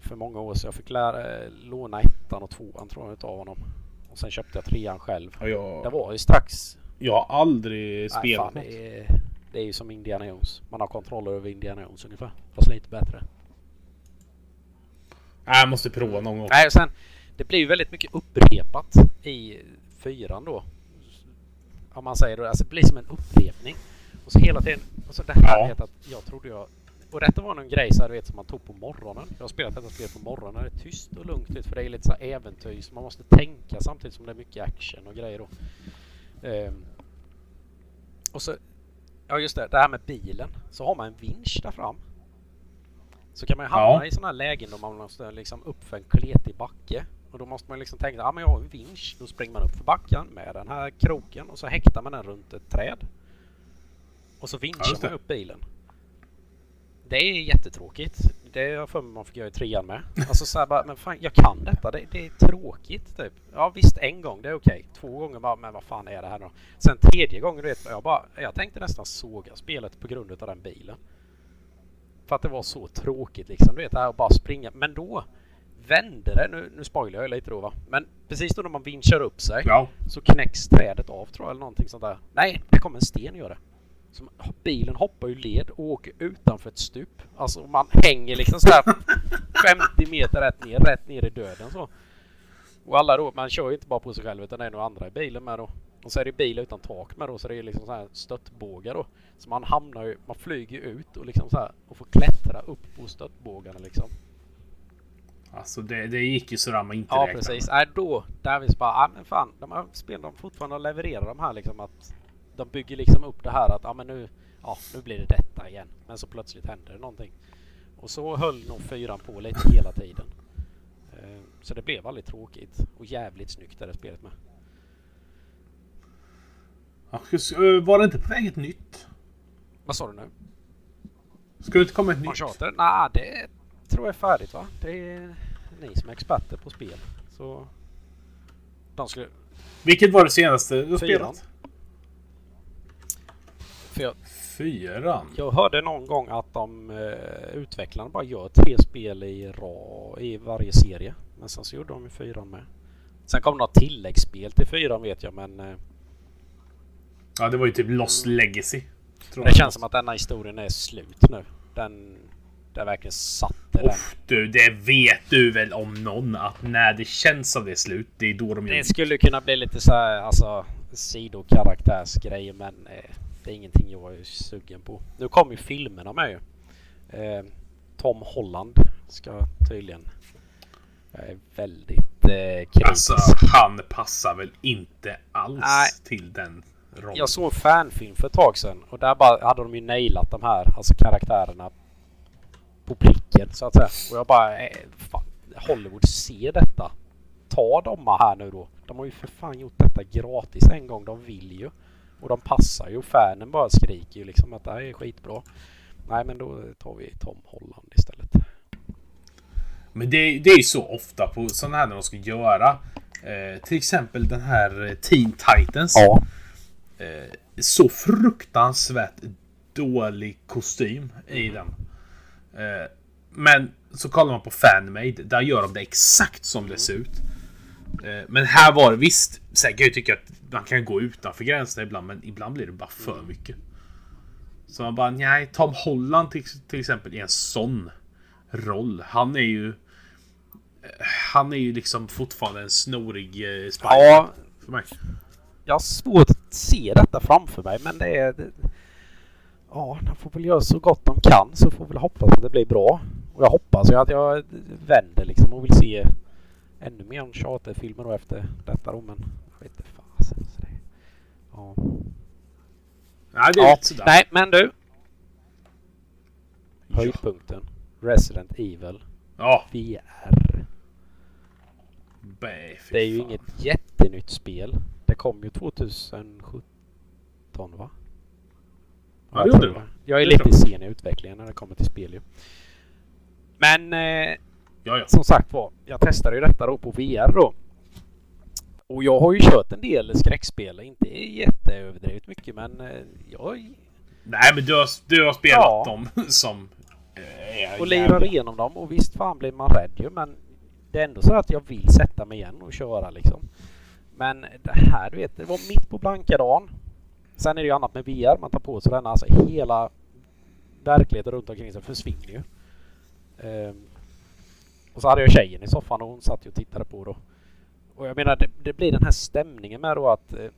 För många år sedan. Jag fick lära, eh, låna ettan och tvåan tror jag utav honom. Och sen köpte jag trean själv. Ja, jag, Det var ju strax jag har aldrig Nej, spelat fan, något. det, är, det är ju som Indiana Jones. Man har kontroll över Indiana Jones ungefär. Fast lite bättre. Nej, jag måste prova någon gång. Nej, sen det blir ju väldigt mycket upprepat i fyran då. Om man säger det. Alltså det blir som en upprepning. Och så hela tiden. Och så det här Ja. vet att jag trodde jag... Och detta var någon grej så här, du vet som man tog på morgonen. Jag har spelat detta spel på morgonen. Det är tyst och lugnt ut för det är lite så här äventyr. Så man måste tänka samtidigt som det är mycket action och grejer då. Ehm. Och så... Ja just det, det här med bilen. Så har man en vinsch där fram. Så kan man ju hamna Ja. i sådana här lägen då man måste liksom upp för en kletig backe. Och då måste man liksom tänka, ja men jag har en vinsch. Då springer man upp för backen med den här kroken och så häktar man den runt ett träd. Och så Ja, vinschar det. man upp bilen. Det är jättetråkigt. Det har jag för mig man fick göra i trean med. Alltså så bara, men fan jag kan detta. Det, det är tråkigt typ. Ja visst en gång, det är okej. Två gånger bara, men vad fan är det här då? Sen tredje gången, du vet, jag bara, jag tänkte nästan såga spelet på grund av den bilen. För att det var så tråkigt liksom. Du vet det här att bara springa. Men då vände det. Nu, nu spoilar jag lite då va. Men precis då när man vinschar upp sig Ja. så knäcks trädet av tror jag eller någonting sånt där. Nej, det kommer en sten gör det. Så bilen hoppar ju led och åker utanför ett stup. Alltså man hänger liksom så här 50 meter rätt ner, rätt ner i döden så. Och alla då, man kör ju inte bara på sig själv utan det är nog andra i bilen med då. Och så är det bil utan tak med då så det är liksom så här stöttbågar då. Så man hamnar ju, man flyger ut och liksom så här och får klättra upp på stöttbågarna liksom. Alltså det, det gick ju sådär man inte Ja precis. Nej då, där vi bara, ja men fan, de här spelen de fortfarande levererar de här liksom att de bygger liksom upp det här att ja men nu, ja nu blir det detta igen. Men så plötsligt händer det någonting. Och så höll nog fyran på lite hela tiden. Eh, Så det blev väldigt tråkigt och jävligt snyggt är det spelet med. Ska- Var det inte på väg ett nytt? Vad sa du nu? Ska det inte komma ett nytt? Uncharted? Nej, det tror jag är färdigt va? Det är ni som är experter på spel. Så de skulle... Vilket var det senaste du spelat? För jag, Fyran? Jag hörde någon gång att de eh, utvecklarna bara gör tre spel i, ra, i varje serie. Men sen så gjorde de ju fyran med. Sen kom något tilläggsspel till fyran vet jag men eh, Ja, det var ju typ Lost Legacy. tror det känns som att denna historien är slut nu. Den... Det verkligen satte den. Uff, du, det vet du väl om någon att när det känns som det är slut, det är då de gör Det skulle kunna bli lite så här, alltså sidokaraktärsgrejer men eh, det är ingenting jag är sugen på. Nu kommer ju filmerna med ju. Eh, Tom Holland ska tydligen... Jag är väldigt eh, kritisk. Alltså, han passar väl inte alls Nej. till den rollen. Jag såg en fanfilm för ett tag sedan och där bara hade de ju nailat de här, alltså karaktärerna på pricken så att säga. Och jag bara, eh, fan, Hollywood ser detta. ta dem här nu då. De har ju för fan gjort detta gratis en gång. De vill ju. Och de passar ju. Och fanen bara skriker ju liksom att det här är skitbra. Nej men då tar vi Tom Holland istället. Men det, det är ju så ofta på sådana här när de ska göra. Eh, till exempel den här eh, Teen Titans. Ja. Eh, så fruktansvärt dålig kostym i den. Eh, men så kollar man på Fanmade. Där gör de det exakt som det ser ut. Eh, men här var det visst. Sen kan jag tycka att man kan gå utanför gränserna ibland. Men ibland blir det bara för mycket. Så man bara, nej, Tom Holland till, till exempel i en sån roll. Han är ju... eh, Han är ju liksom fortfarande en snorig eh, Spider. Ja, För mig. jag har svårt att se detta framför mig men det är... Det, ja, de får väl göra så gott de kan så får vi väl hoppas att det blir bra. Och jag hoppas ju att jag vänder liksom och vill se ännu mer Uncharted-filmer då efter detta då men jag vet inte fasen. så det- Ja. Nej, det är ja. lite sådär. Nej men du. Höjdpunkten. Resident Evil Ja, VR. bä, fy Det är ju fan. inget jättenytt spel. Det kom ju 2017 va? Ja, det gjorde tror det. Jag är Det lite sen i utvecklingen när det kommer till spel ju. Men eh, Ja, ja. som sagt var, jag testade ju detta då på VR då. Och jag har ju kört en del skräckspel, inte jätteöverdrivet mycket men eh, jag Nej, men du har, du har spelat Ja. dem som... eh, Är och lirar igenom dem och visst fan blir man rädd ju men det är ändå så att jag vill sätta mig igen och köra liksom. Men det här du vet, det var mitt på blanka dagen. Sen är det ju annat med VR, man tar på sig den alltså hela verkligheten runt omkring sig försvinner ju. Ehm, och så hade jag tjejen i soffan och hon satt ju och tittade på då. Och jag menar det, det blir den här stämningen med då att eh,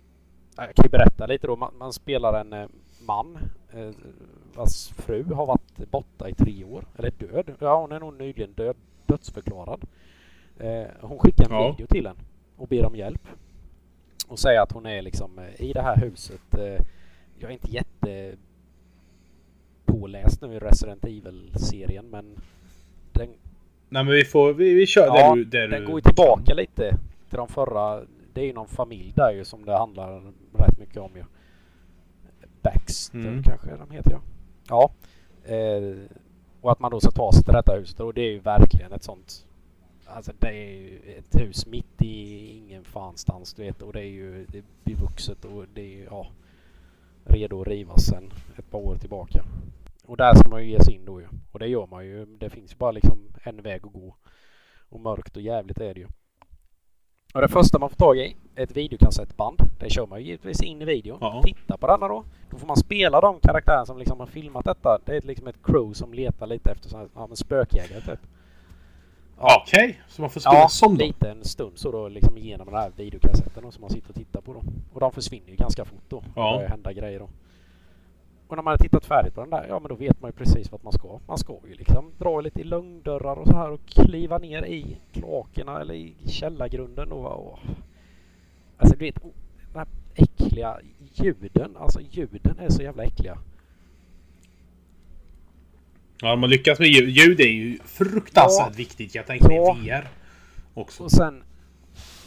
jag kan ju berätta lite då. Man, man spelar en eh, man eh, vars fru har varit borta i tre år. Eller död. Ja, hon är nog nyligen död, dödsförklarad. Eh, hon skickar en Ja. video till en och ber om hjälp. Och säger att hon är liksom eh, i det här huset. Eh, jag är inte jätte påläst nu i Resident Evil-serien men den, Nej, men vi får... Vi, vi kör Ja, där du... Där den du går ju tillbaka lite till de förra. Det är ju någon familj där ju som det handlar rätt mycket om ju. Baxter Mm. kanske de heter ja. Ja. Eh, och att man då ska ta sig till detta huset och det är ju verkligen ett sånt. Alltså det är ju ett hus mitt i ingen fanstans du vet och det är ju det är bevuxet och det är ju ja redo att rivas sen ett par år tillbaka. Och där ska man ju ge sig in då ju. Och det gör man ju. Det finns ju bara liksom en väg att gå. Och mörkt och jävligt är det ju. Och det första man får tag i är ett videokassettband. Det kör man ju givetvis in i videon. Ja. Titta på denna då. Då får man spela de karaktärer som liksom har filmat detta. Det är liksom ett crew som letar lite efter sådana ja, men spökjägare typ. Okej, så man får spela Ja, som då? lite en stund så då liksom igenom den här videokassetten då, som man sitter och tittar på då. Och de försvinner ju ganska fort då. Ja. Det börjar hända grejer då. Och när man har tittat färdigt på den där, ja men då vet man ju precis vart man ska. Man ska ju liksom dra lite i lugndörrar och så här och kliva ner i kloakerna eller i källargrunden och... och alltså du vet, de här äckliga ljuden. Alltså ljuden är så jävla äckliga. Ja, de har lyckats med ljud. Ljud är ju fruktansvärt Ja. viktigt. Jag tänker Ja. i VR också. Och sen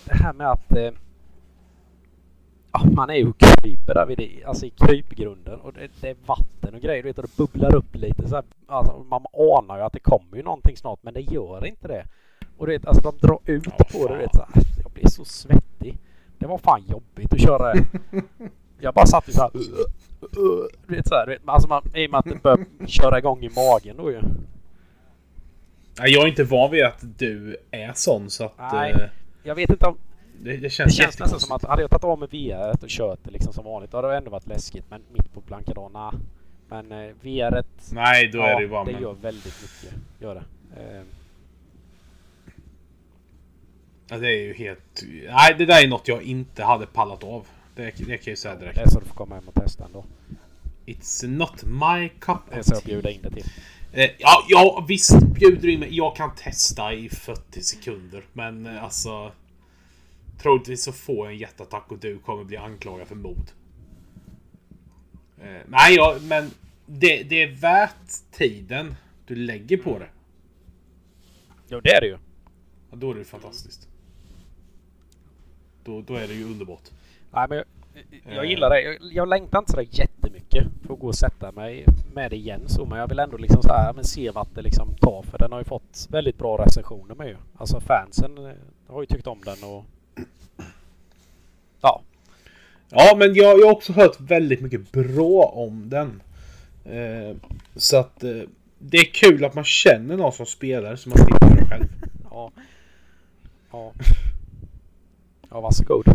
det här med att eh, ja, man är ju kryper där vid det, alltså i krypgrunden och det, det är vatten och grejer du vet och det bubblar upp lite så här, alltså, man anar ju att det kommer ju någonting snart men det gör inte det. Och du vet alltså de drar ut Ja, på det du vet så här, jag blir så svettig. Det var fan jobbigt att köra. Jag bara satt ju så här. Du vet så här, du vet, alltså man, i och med att det börjar köra igång i magen då ju. Nej, jag är inte van vid att du är sån så att... Nej. eh, Jag vet inte om det, det Det känns känns nästan som att hade jag tagit av mig VR och kört det liksom som vanligt då hade det ändå varit läskigt. Men mitt på blanka dagen, nah. Men eh, VR Nej, då är det ju bara... det men- gör väldigt mycket. Gör det. Eh, Ja, det är ju helt... Nej, det där är något jag inte hade pallat av. Det, det kan jag ju säga det direkt. är så du får komma hem och testa ändå. It's not my cup Det är of så jag tea. bjuder in det till. Eh, ja, ja, visst bjuder in mig. Jag kan testa i 40 sekunder. Men eh, alltså... Troligtvis så får jag en hjärtattack och du kommer bli anklagad för mord. Eh, nej, ja, men det, det är värt tiden du lägger på det. Jo det är det ju. Ja, då är det fantastiskt. Då, då är det ju underbart. Nej, men jag, jag Eh. gillar det. Jag, jag längtar inte sådär jättemycket för att gå och sätta mig med det igen så. Men jag vill ändå liksom så här, men se vart det liksom tar. För den har ju fått väldigt bra recensioner med ju. Alltså fansen eh, har ju tyckt om den och... Ja. Ja, men jag, jag har också hört väldigt mycket bra om den. Eh, så att eh, det är kul att man känner någon som spelar så man slipper det själv. Ja. Ja. Ja, varsågod.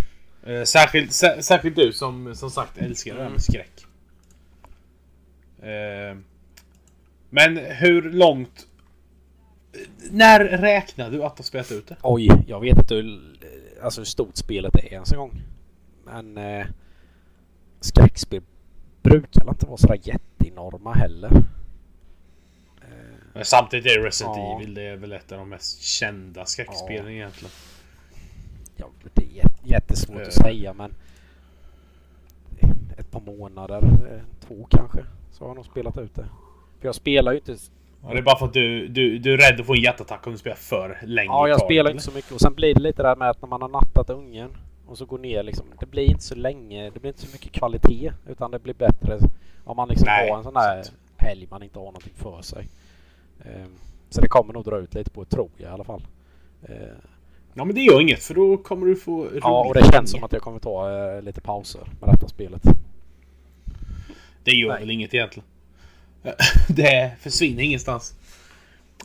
Eh, särskilt, sä, särskilt du som som sagt älskar det här med skräck. Eh, men hur långt... När räknar du att du har spelat ut det? Oj, jag vet inte hur, alltså hur stort spelet är ens en gång. Men eh, skräckspel brukar väl inte vara sådär jätteenorma heller. Men Samtidigt är det Resident Ja. Evil. Det är väl ett av de mest kända skräckspelen Ja. egentligen. ja, det är jättesvårt Eh. att säga men ett par månader, eh, två kanske, så har jag nog spelat ut det. För jag spelar ju inte... Ja, det är bara för att du, du, du är rädd att få en hjärtattack om du spelar för länge Ja, jag spelar eller? inte så mycket och sen blir det lite där med att när man har nattat ungen och så går ner liksom. Det blir inte så länge, det blir inte så mycket kvalitet utan det blir bättre om man liksom Nej, har en sån där sant. helg man inte har någonting för sig. Ehm, Så det kommer nog dra ut lite på det tror jag i alla fall. Ja men det gör inget för då kommer du få roligt Ja, och det känns som att jag kommer ta eh, lite pauser med detta spelet. Det gör Nej. väl inget egentligen. det försvinner ingenstans.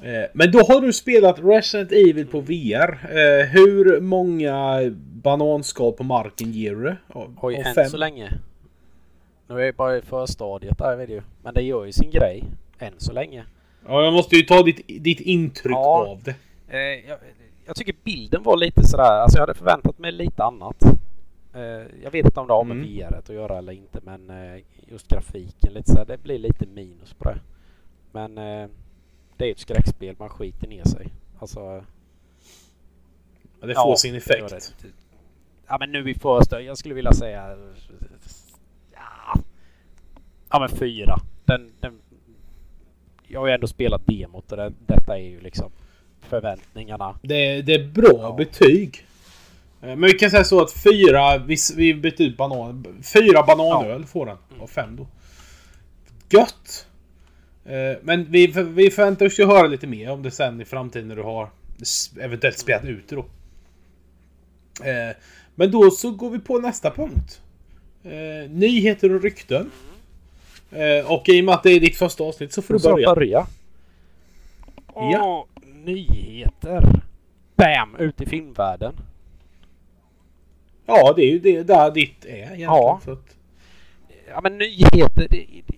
Eh, Men då har du spelat Resident Evil på VR. Eh, Hur många bananskal på marken ger du? Av- Oj, av än fem? så länge. Nu är jag bara i förstadiet där vet du. Men det gör ju sin grej. Än så länge. Ja, jag måste ju ta ditt, ditt intryck Ja. av det. Eh, jag, jag tycker bilden var lite sådär, alltså jag hade förväntat mig lite annat. Eh, jag vet inte om det har med Mm. VR att göra eller inte men eh, just grafiken lite sådär, det blir lite minus på det. Men eh, det är ett skräckspel, man skiter ner sig. Alltså... Ja, det ja, får sin gör effekt. det. Ja men nu i första, jag skulle vilja säga... Ja, ja men fyra. Den, den, jag har ju ändå spelat demot och det, detta är ju liksom förväntningarna. Det, det är bra Ja. betyg. Eh, Men vi kan säga så att fyra, vi, vi byter ut banan, fyra bananöl får den av fem då. Gött! Eh, Men vi, vi förväntar oss ju höra lite mer om det sen i framtiden när du har eventuellt spelat ut det då. Eh, Men då så går vi på nästa punkt. Nyheter och rykten. Och i och med att det är ditt första avsnitt så får du Så börja. börja. Ja. Nyheter. Bam! Ut i filmvärlden. Ja, det är ju det där ditt är egentligen. Ja. Så att, Ja men nyheter, det, det,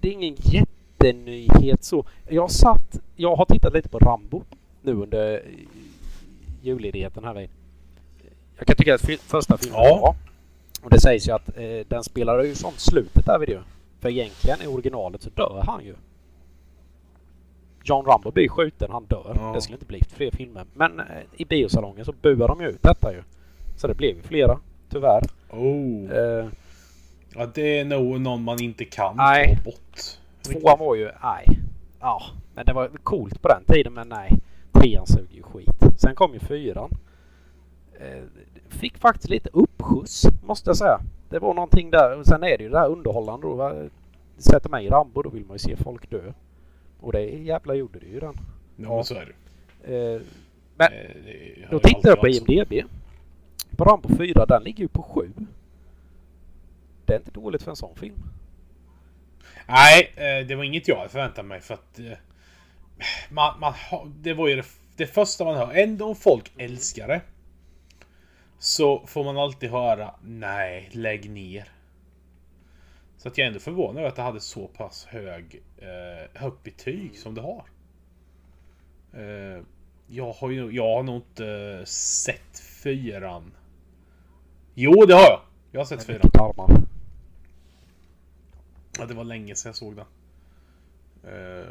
det är ingen jättenyhet så. Jag satt, jag har tittat lite på Rambo nu under julledigheten här vid. Jag kan tycka att första filmen Ja. var. Och det sägs ju att eh, den spelar ju som slutet där vid ju. För egentligen i originalet så dör han ju. John Rambo blir skjuten, han dör. Ja. Det skulle inte bli fler filmer. Men eh, i biosalongen så buar de ju ut detta ju. Så det blev ju flera, tyvärr. oh. Eh, Ja, det är nog någon man inte kan Nej. ta bort. Tvåan var ju, nej. Ja, men det var coolt på den tiden men nej. Trean såg ju skit. Sen kom ju fyran. Eh, fick faktiskt lite uppskjuts måste jag säga. Det var någonting där. Sen är det ju det här underhållande då. va. Sätter mig i Rambo då vill man ju se folk dö. Och det jävla gjorde det ju den. Ja, men så är det. Eh, men Eh, då tittar jag på. IMDB. På Rambo 4, den ligger ju på 7. Det är inte dåligt för en sån film. Nej, eh, det var inget jag hade förväntat mig för att... eh, Man, man, det var ju det, det första man hör. Ändå om folk älskar det. Så får man alltid höra Nej, lägg ner. Så att jag är ändå förvånad över att det hade så pass hög, eh, högt betyg som det har. Eh, jag har ju jag har nog inte sett fyran. Jo, det har jag. Jag har sett fyran. Ja, det var länge sedan jag såg den. Uh,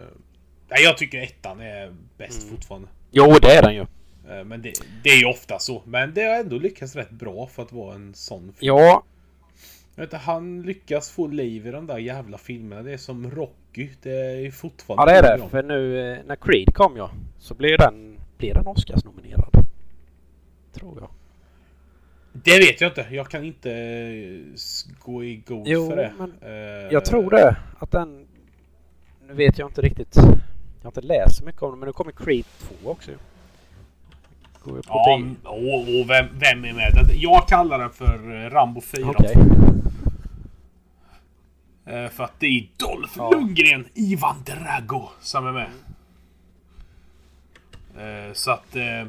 nej, jag tycker ettan är bäst Mm. fortfarande. Jo, det är den ju. Eh, men det, det är ju ofta så. Men det har ändå lyckats rätt bra för att vara en sån film. Ja, vet han lyckas få liv i de där jävla filmerna. Det är som Rocky. Det är fortfarande... Ja det är det. För nu eh, när Creed kom ja, så blev den, blev den Oscars-nominerad. Tror jag. Det vet jag inte. Jag kan inte eh, gå i god Jo, för det. men Eh, Jag tror det. Att den... Nu vet jag inte riktigt. Jag har inte läst så mycket om det, men nu kommer Creed 2 också ju. Går på Ja, och, och vem, vem är med? Den- Jag kallar den för Rambo 4. Okej. Eh, För att det är Dolph Ja. Lundgren, Ivan Drago som är med. Eh, Så att... eh,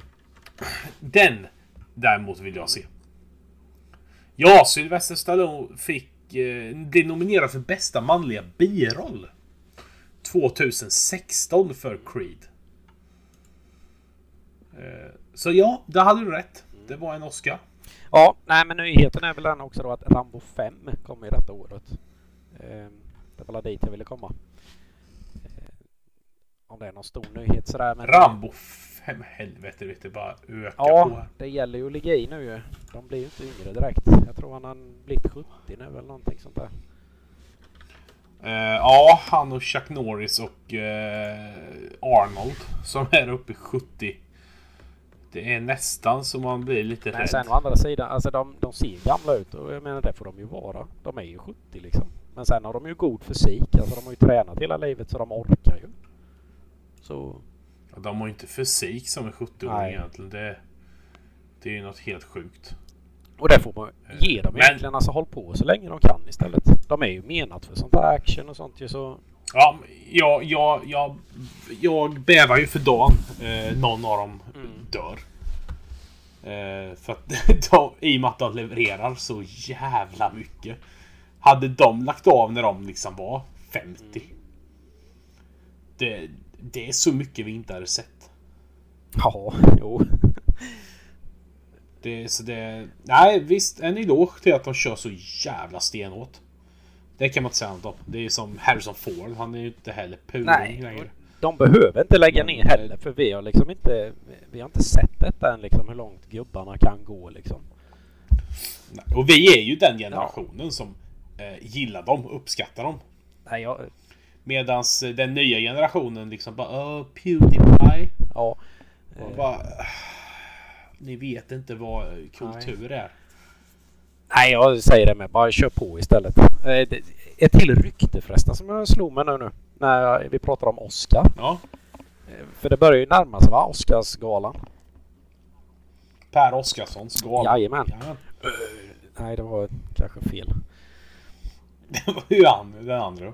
Den däremot vill jag se. Ja, Sylvester Stallone fick... eh, Det nominerad för bästa manliga biroll. 2016 för Creed. Eh, Så ja, där hade du rätt. Det var en Oscar. Ja, nej men nyheten är väl den också då att Rambo 5 kommer i detta året. Ehm, Det var dit jag ville komma. Eh, Om det är någon stor nyhet sådär. Men Rambo 5, helvete vet du, bara öka på Ja, det gäller ju att ligga i nu ju. De blir ju inte yngre direkt. Jag tror han har blivit 70 nu eller någonting sånt där. Eh, ja, han och Chuck Norris och eh, Arnold som är uppe i 70. Det är nästan så man blir lite Men rädd. sen å andra sidan, alltså de, de ser gamla ut och jag menar det får de ju vara. De är ju 70 liksom. Men sen har de ju god fysik. Alltså de har ju tränat hela livet så de orkar ju. Så De har ju inte fysik som en 70-åring Nej. egentligen. Det, det är ju något helt sjukt. Och det får man ge dem Men- egentligen. Alltså håll på så länge de kan istället. De är ju menat för sånt där action och sånt ju så... Ja, jag, jag, jag, jag bävar ju för dagen eh, någon av dem Mm. dör. Eh, för att de, i och med att de levererar så jävla mycket. Hade de lagt av när de liksom var 50. Mm. Det, det är så mycket vi inte hade sett. Ja, jo. Det, så det, nej visst, en eloge till att de kör så jävla stenhårt. Det kan man inte säga något om. Det är som Harrison Ford. Han är ju inte heller puling Nej, längre. de behöver inte lägga ner heller för vi har liksom inte... Vi har inte sett detta än liksom hur långt gubbarna kan gå liksom. Och vi är ju den generationen som eh, gillar dem, uppskattar dem. Nej, jag... Medans eh, den nya generationen liksom bara Åh, Pewdiepie. Ja. Och eh, bara, "Ah, ni vet inte vad kultur är. Nej, jag säger det med. Bara kör på istället. Eh, Ett till rykte förresten som jag slog mig nu, nu när vi pratar om Oscar. Ja, Eh, För det börjar ju närma sig va? Oscarsgalan. Per Oscarssons gala. Jajamän. Ja. Nej, det var kanske fel. Det var ju han, den andra.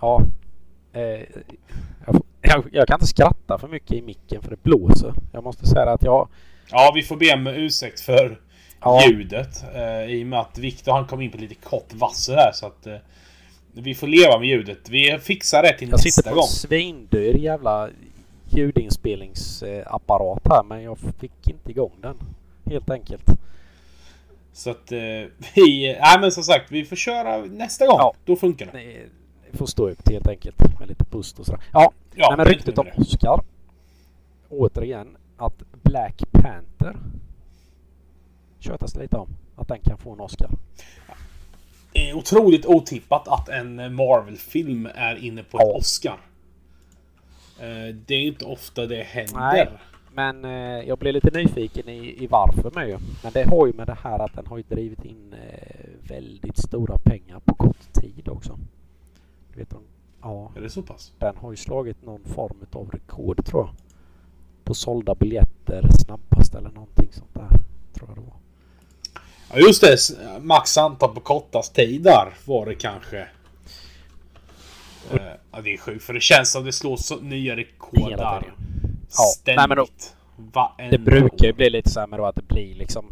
Ja. Eh, jag, jag, jag kan inte skratta för mycket i micken för det blåser. Jag måste säga att jag... Ja, vi får be om ursäkt för Ja. ljudet. Eh, I och med att Viktor han kom in på lite kort vassel här så att eh, vi får leva med ljudet. Vi fixar det till Jag sitter nästa på gång. en svindyr jävla ljudinspelningsapparat här men jag fick inte igång den. Helt enkelt. Så att eh, vi... Nej men som sagt, vi får köra nästa gång. Ja. Då funkar det. Det får stå ut helt enkelt med lite pust och sådär. Ja, Ja, nej, men ryktet om. Oscar. Återigen att Black Panther tjötas lite om. Att den kan få en Oscar. Det är otroligt otippat att en Marvel-film är inne på Ja. ett Oscar. Eh, Det är inte ofta det händer. Nej. Men eh, jag blev lite nyfiken i, i varför med ju. Men det har ju med det här att den har ju drivit in eh, väldigt stora pengar på kort tid också. Du vet, ja, Är det så pass? den har ju slagit någon form av rekord tror jag. På sålda biljetter snabbast eller någonting sånt där. Tror jag det var. Ja just det, max antal på kortast tid där var det kanske. Eh, Ja det är sjukt för det känns som det slår så nya rekord där. Ja, Ständigt. nej, men då- Det brukar ju bli lite så här med då att det blir liksom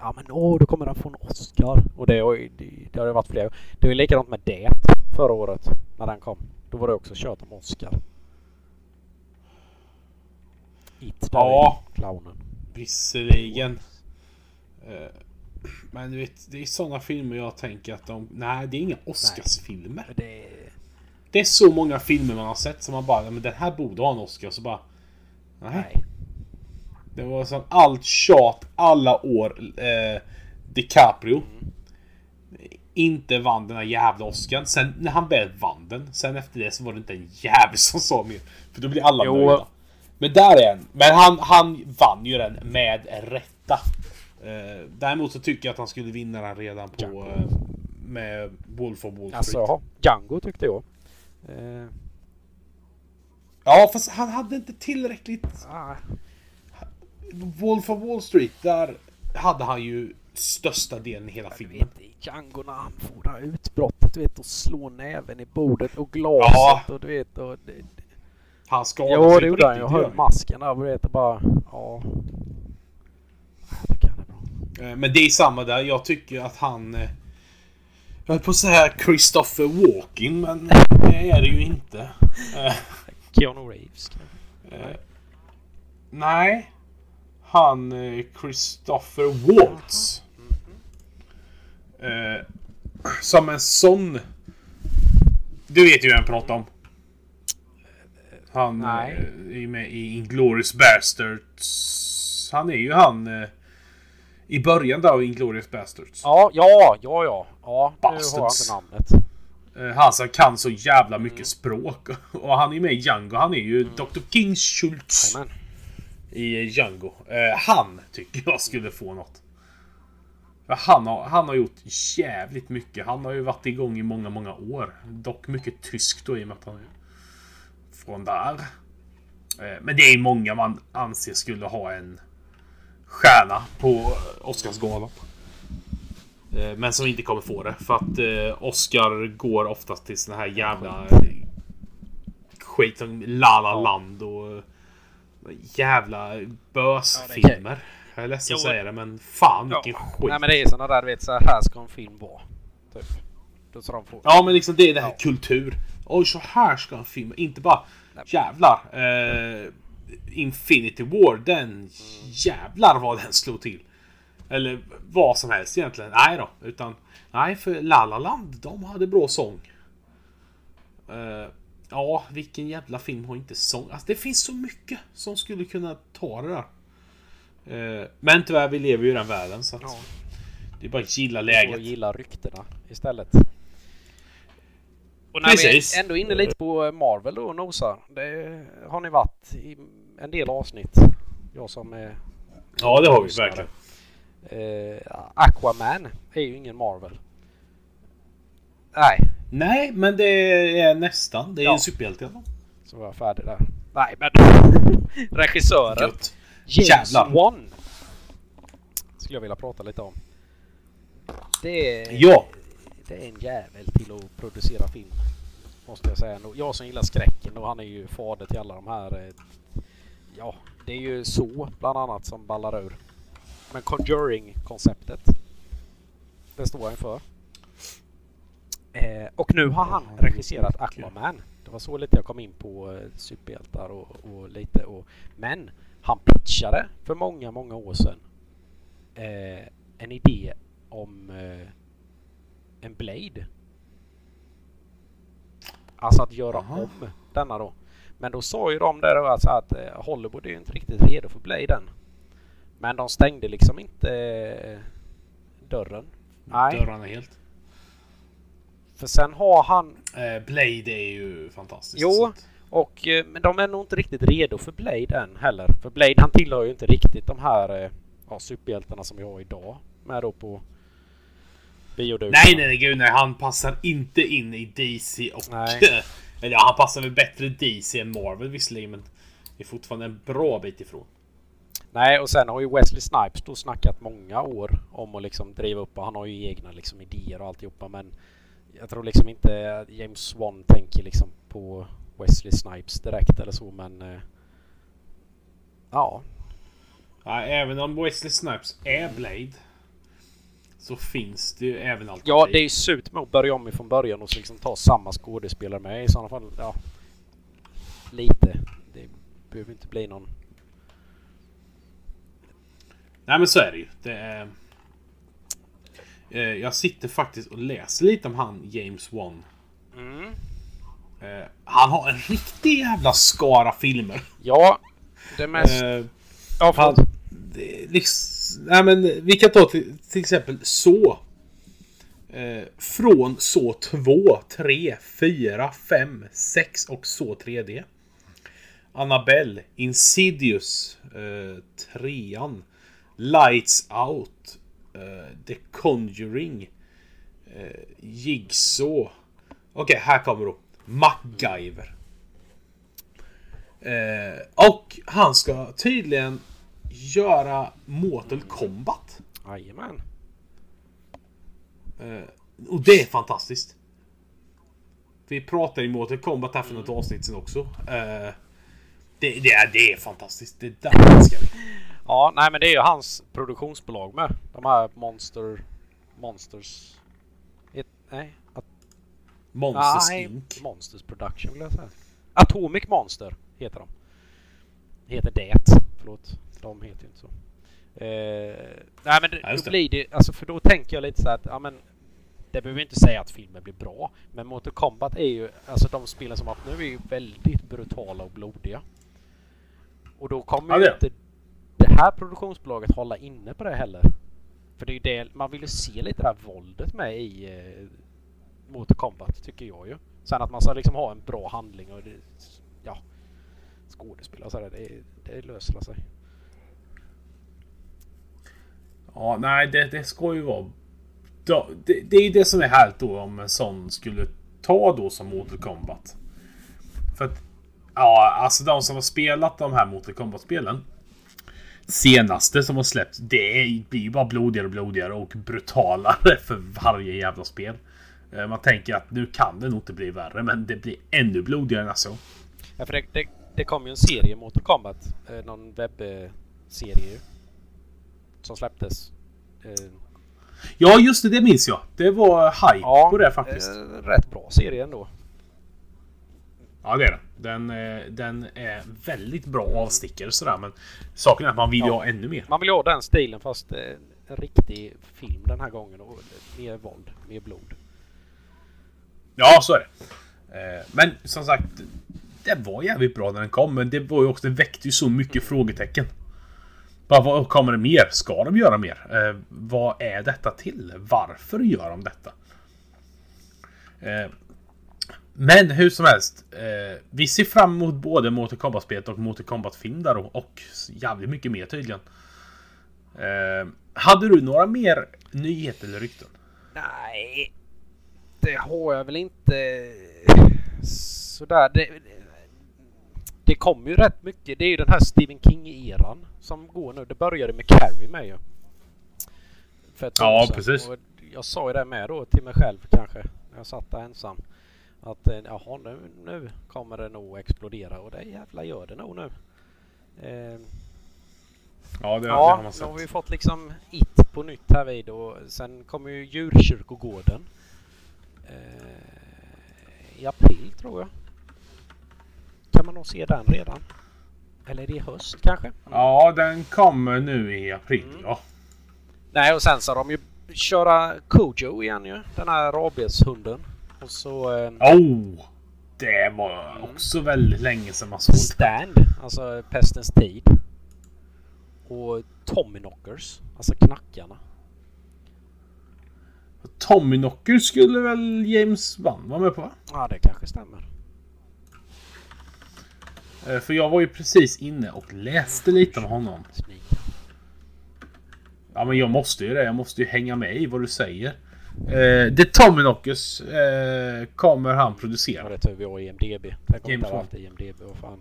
Ja men åh, då kommer han få en Oscar. Och det har ju det, det har ju varit flera. Det var ju likadant med det förra året när den kom. Då var det också kört om Oscar. It där Ja. clownen. Visserligen. Eh, Men du vet, det är sådana filmer jag tänker att de... Nej, det är inga Oscarsfilmer. Det... Det är så många filmer man har sett som man bara, "Ja, men den här borde ha en Oscar. Så bara... Nej. Det var som allt tjat alla år. Eh, DiCaprio. Inte vann den här jävla Oscarn. Sen när han väl vann den. Sen efter det så var det inte en jävel som sa mer. För då blir alla Jo. nöjda. Men där är en. Men han, han vann ju den med rätta. Eh, däremot så tycker jag att han skulle vinna den redan på eh, med Wolf of Wall Street. Alltså. Django tyckte jag. Eh, Ja, fast han hade inte tillräckligt... ah, Wolf of Wall Street, där hade han ju största delen i hela filmen. vet, i Django när han får det här utbrottet, du vet, och slår näven i bordet och glaset Ja. och du vet, och det, Han skadade sig det på gjorde han Jag det höll masken där och du vet, och bara, ja. Eh, Men det är samma där. Jag tycker att han... eh, Jag höll på att säga Christopher Walken, men det är det ju inte. Eh, Keanu Reeves. eh, Nej. Han eh, Christopher Waltz. Eh, Som en sån... Du vet ju vem jag pratar om. Han Nej. eh, är med i Inglourious Basterds. Han är ju han... eh, I början där av Inglourious Basterds. Ja, ja, ja, ja. Ja, nu har jag Bastards. inte namnet. Eh, Han som kan så jävla mycket språk. Och han är med i Django. Han är ju Dr. King Schultz Jajamän. i Django. Eh, han tycker jag skulle få något. Han har, han har gjort jävligt mycket. Han har ju varit igång i många, många år. Dock mycket tysk då i och med att han är från där. Eh, Men det är många man anser skulle ha en stjärna på Oscarsgalan. Eh, Men som inte kommer få det. För att eh, Oscar går oftast till såna här jävla eh, skit som La La Land och eh, jävla bösfilmer. Jag är ledsen att säga det men fan vilken Ja. skit. Nej men det är såna där, du vet, så här ska en film vara. Typ. Då ska de få... Ja men liksom det är det här Ja. kultur. Oj så här ska en film. Inte bara jävlar. Eh, Infinity War den jävlar vad den slog till. Eller vad som helst egentligen. Nej då. Utan nej för La La Land de hade bra sång. Eh, ja vilken jävla film har inte sång? Alltså det finns så mycket som skulle kunna ta det där. Eh, men tyvärr vi lever ju i den världen så att Ja. det är bara att gilla Och läget. gilla ryktena istället. Och när Precis. vi är ändå inne lite på Marvel då och nosar. Det har ni varit i en del avsnitt. Jag som är Ja det har vi verkligen. Eh, Aquaman är ju ingen Marvel. Nej, Nej, men det är nästan. Det är Ja. en superhjälte i alla fall. så var jag färdig där. Nej men regissören Gött. James Jävlar. Wan skulle jag vilja prata lite om. Det är, Ja. det är en jävel till att producera film. Måste jag säga. Jag som gillar skräcken och han är ju fader till alla de här. eh, Ja, det är ju så bland annat som ballar ur. Men Conjuring-konceptet. Det står han för. Eh, och nu har han regisserat. Aquaman. Det var så lite jag kom in på eh, superhjältar och, och lite och... Men han pitchade för många, många år sedan eh, en idé om eh, en Blade. Alltså att göra Aha. om denna då. Men då sa ju de där alltså att eh, Hollywood är ju inte riktigt redo för Blade än. Men de stängde liksom inte eh, dörren. Nej, Dörrarna helt. för sen har han Eh, Blade är ju fantastiskt. Jo. Och, eh, men de är nog inte riktigt redo för Blade än heller. För Blade han tillhör ju inte riktigt de här ja, superhjältarna som vi har idag. Med då på bioduken. Nej, nej, nej, gud nej. Han passar inte in i DC och... Nej. Eller ja, han passar väl bättre i DC än Marvel visserligen, men det är fortfarande en bra bit ifrån. Nej, och sen har ju Wesley Snipes då snackat många år om att liksom driva upp och han har ju egna liksom idéer och alltihopa men jag tror liksom inte James Swan tänker liksom på Wesley Snipes direkt eller så men eh, ja, Ja, även om Wesley Snipes är Blade så finns det ju även alternativ. Ja, det är ju surt med att börja om ifrån början och så liksom ta samma skådespelare med i sådana fall. Ja, lite. Det behöver inte bli någon... Nej men så är det ju. Det är... Eh, Jag sitter faktiskt och läser lite om han James Wan. Eh, Han har en riktig jävla skara filmer. Ja, det mest... Eh, ja, han, det, är liksom, nej men vi kan ta till, till exempel så. Från så 2, 3, 4, 5, 6 och så 3D. Annabelle, Insidious, trean, Lights Out, eh, The Conjuring, eh, Jigsaw. Okej, här kommer då. MacGyver. Eh, och han ska tydligen göra Mortal Kombat. Jajamän. Eh, och det är fantastiskt. Vi pratade i Mortal Kombat här för något avsnitt sen också. Eh, det, det, är, det är fantastiskt. Det där älskar vi. Ja, nej men det är ju hans produktionsbolag med. De här Monster... Monsters... Ett, nej. At, Monsters nej, Inc. Monsters Production vill jag säga. Atomic Monster heter de. Heter det. Förlåt. De heter ju inte så. Eh, nej men det, Ja, då blir det... Alltså för då tänker jag lite så här att ja men... Det behöver inte säga att filmen blir bra. Men Mortal Kombat är ju... Alltså de spelen som har varit nu är ju väldigt brutala och blodiga. Och då kommer Ja, ju inte här produktionsbolaget hålla inne på det heller. För det är ju det, man vill ju se lite det här våldet med i eh, Mortal Kombat tycker jag ju. Sen att man ska liksom ha en bra handling och det, ja, skådespel och sådär, det, det löser sig. Ja, nej, det, det ska ju vara... Det, det är ju det som är härligt då om en sån skulle ta då som Mortal Kombat. För att... Ja, alltså de som har spelat de här Mortal Kombat-spelen. Senaste som har släppts, det blir ju bara blodigare och blodigare och brutalare för varje jävla spel. Eh, Man tänker att nu kan det nog inte bli värre, men det blir ännu blodigare än så. Ja, för det, det, det kom ju en serie Mortal Kombat, eh, någon webbserie. Som släpptes. Eh, Ja, just det, det minns jag. Det var hype på det faktiskt. rätt bra serie ändå. Ja det är det. Den, eh, den är väldigt bra avstickare sådär men saken är att man vill Ja. ha ännu mer. Man vill ha den stilen fast eh, en riktig film den här gången och mer våld, mer blod. Ja så är det. Eh, Men som sagt, det var jävligt bra när den kom men det var ju också, det väckte ju så mycket frågetecken. Bara vad kommer det mer? Ska de göra mer? Eh, vad är detta till? Varför gör de detta? Eh, men hur som helst. Eh, vi ser fram emot både Mortal Kombat-spelet och Mortal Kombat-film där då. Och jävligt mycket mer tydligen. Eh, hade du några mer nyheter eller rykten? Nej, det har jag väl inte sådär. Det, det kommer ju rätt mycket. Det är ju den här Stephen King-eran som går nu. Det började med Carrie med ju. För ett Ja, år sedan. precis. Och jag sa ju det med då till mig själv kanske. När jag satt där ensam. Att eh, jaha nu, nu kommer det nog explodera och det jävla gör det nog nu. Eh, Ja, det, Ja, nu har vi fått liksom It på nytt här vid och sen kommer ju Djurkyrkogården. Eh, I april tror jag. Kan man nog se den redan. Eller är det i höst kanske? Ja, den kommer nu i april. Mm. Ja. Nej och sen ska de ju köra Kojo igen ju. Den här rabieshunden. Och så eh, Oh! Det var också väldigt länge sedan man såg. Stand, alltså Pestens tid. Och Tommyknockers, alltså knackarna. Tommy Knocker skulle väl James Wan vara med på va? Ja det kanske stämmer. Eh, För jag var ju precis inne och läste lite om honom. Ja men jag måste ju det. Jag måste ju hänga med i vad du säger. Eh, The Tommy Knockers eh, kommer han Ja, producera. det är tur vi har IMDB. Tänk om Bond. haft IMDB. Vad fan.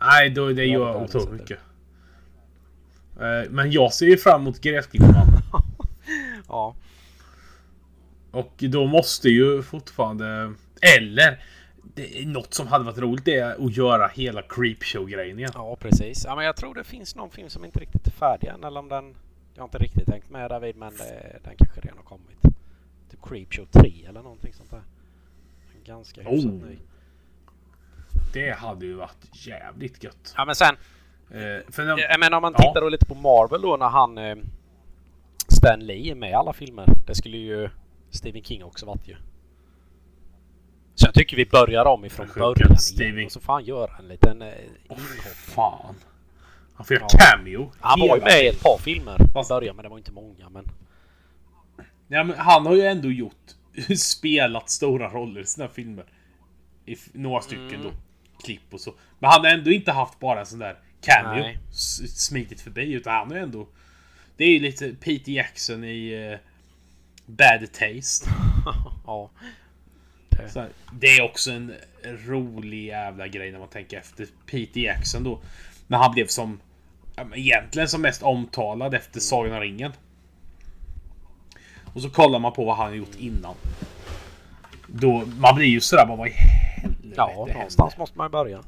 Nej, då, det Ja, gör det jag var otroligt det mycket. Eh, Men jag ser ju fram emot Gräsklipparna. Ja. Och då måste ju fortfarande... Eller! Det är något som hade varit roligt det är att göra hela Creepshow-grejen igen. ja, precis. Ja, men jag tror det finns någon film som inte riktigt är färdig än. Eller om den... Jag har inte riktigt tänkt med David, men det, den kanske redan har kommit. Typ Creepshow 3 eller någonting sånt där. Ganska hyfsat Oh. ny. Det hade ju varit jävligt gött. Ja, men sen. Eh, för när, Jag menar om man Ja. tittar då lite på Marvel då när han... Eh, Stan Lee är med i alla filmer. Det skulle ju Stephen King också varit ju. Så jag tycker vi börjar om ifrån början igen. Och så får han göra en liten eh, inhopp. fan. Han får göra Ja. cameo. Han var ju med i ett par filmer. Fast- I början men det var inte många men... Ja, men han har ju ändå gjort... spelat stora roller i sina filmer. I några stycken Mm. då. Klipp och så. Men han har ändå inte haft bara en sån där cameo Nej. smitit förbi. Utan han är ändå... Det är ju lite Peter Jackson i eh, Bad Taste. ja. Så här, det är också en rolig jävla grej när man tänker efter. Peter Jackson då. När han blev som... Egentligen som mest omtalad efter Sagan om ringen. Och så kollar man på vad han har gjort innan. Då, man blir ju sådär bara vad i helvete Ja, händer? någonstans måste man ju börja.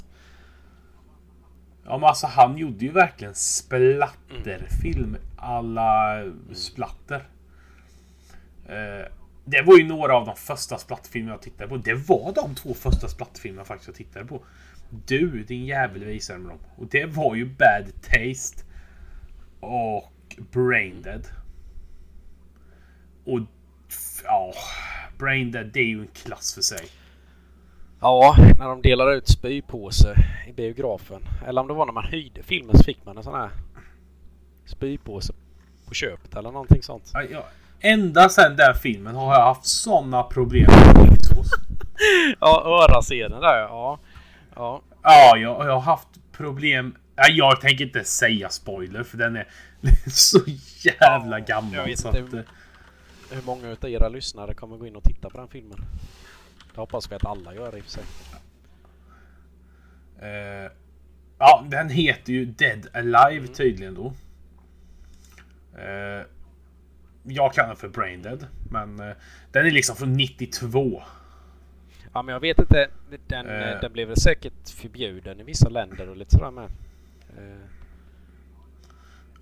Ja men alltså han gjorde ju verkligen splatterfilm alla splatter. Eh, det var ju några av de första splattfilmer jag tittade på. Det var de två första splattfilmer faktiskt jag tittade på. Du din jävel visade mig dem. Och det var ju Bad Taste. Och Brain Dead. Och ja, Brain Dead det är ju en klass för sig. Ja, när de delar ut spypåse i biografen. Eller om det var när man hyrde filmen så fick man en sån här spypåse på köpet eller någonting sånt. Ja, ja, ända sedan den filmen har jag haft såna problem med skitsås. Ja, örascenen där ja. Ja, Ja, jag, jag har haft problem. Ja, jag tänker inte säga spoiler för den är så jävla gammal. jag vet inte. att, eh, hur många utav era lyssnare kommer gå in och titta på den filmen? Det hoppas vi att alla gör i och för sig. eh, ja, den heter ju Dead Alive tydligen då. Eh, jag kallar den för Brain Dead. Men eh, den är liksom från 92. Ja, men jag vet inte. Den, Eh. den blev väl säkert förbjuden i vissa länder och lite sådär med. Eh,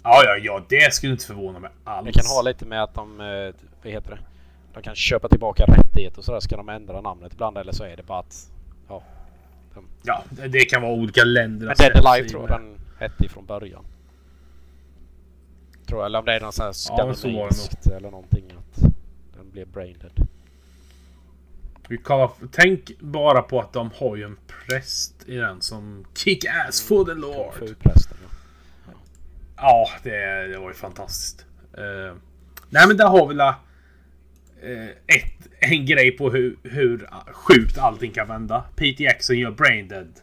Ja, ja, ja, det skulle inte förvåna mig alls. Det kan ha lite med att de, eh, vad heter det? De kan köpa tillbaka rättigheter och sådär. Ska de ändra namnet ibland eller så är det bara att... Ja. Ja, det kan vara olika länder. Men Dead Alive tror jag den hette ifrån början. Tror jag. Eller om det är någon sån här Ja, så skandinaviskt eller någonting. Att den blev braindead. Vi kollar, tänk bara på att de har ju en präst i den som kick ass for the Lord. Fu-prästen ja. Ja, det, det var ju fantastiskt. Eh, nej men där har vi la, eh, ett, en grej på hur, hur sjukt allting kan vända. Peter Jackson gör Brain Dead.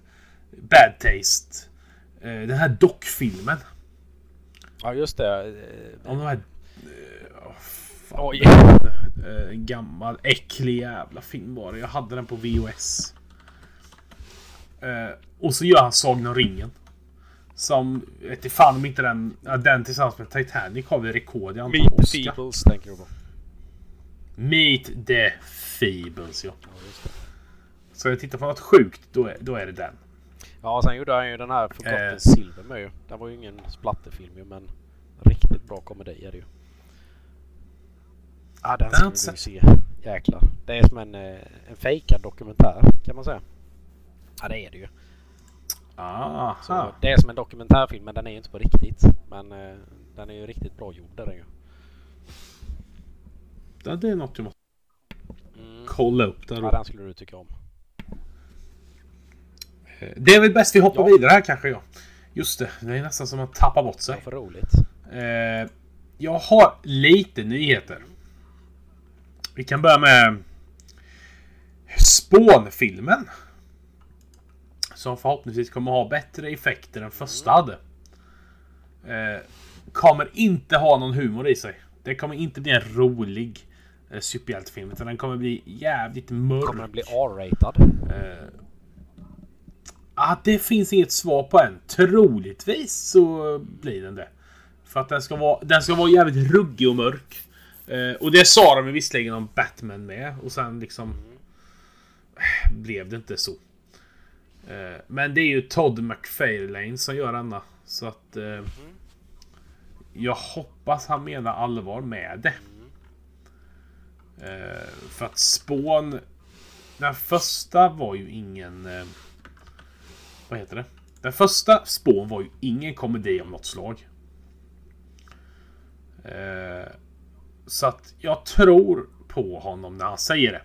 Bad Taste. Eh, den här dockfilmen. Ja just det. Om de här... oh, fan. Oj. Eh, En gammal äcklig jävla film var det. Jag hade den på VHS. Eh, och så gör han Sagan om ringen. Som, vet fan om inte den, den tillsammans med Titanic har vi rekord i antal Meet the Oscar. Feebles tänker du på. Meet the Feebles ja. Ja. Så jag tittar på något sjukt, då är, då är det den. Ja, sen gjorde han ju den här Forgotten Eh. Silver med ju. Den var ju ingen splatterfilm ju, men riktigt bra komedi är det ju. Ja, den ska vi se. Jäklar. Det är som en, eh, en fejkad dokumentär kan man säga. Ja, det är det ju. Aha. Så det är som en dokumentärfilm, men den är ju inte på riktigt. Men eh, den är ju riktigt bra gjord, det är den ju. Ja, det är något jag måste Mm. kolla upp där. Ja, den skulle du tycka om. Eh, Det är väl bäst vi hoppar Ja. vidare här kanske ja. Just det, det är nästan som att tappa bort Det sig. var för roligt. Eh, jag har lite nyheter. Vi kan börja med Spånfilmen. Som förhoppningsvis kommer ha bättre effekter än första hade. Eh, kommer inte ha någon humor i sig. Det kommer inte bli en rolig eh, superhjältefilm. Utan den kommer bli jävligt mörk. Kommer den bli R-ratad? Eh, ah, det finns inget svar på än. Troligtvis så blir den det. För att den ska vara, den ska vara jävligt ruggig och mörk. Eh, och det sa de visserligen om Batman med. Och sen liksom... eh, Blev det inte så. Eh, men det är ju Todd McFarlane som gör denna. Så att... Eh, jag hoppas han menar allvar med det. Eh, för att Spån... Den första var ju ingen... Eh, vad heter det? Den första Spån var ju ingen komedi av något slag. Eh, så att jag tror på honom när han säger det.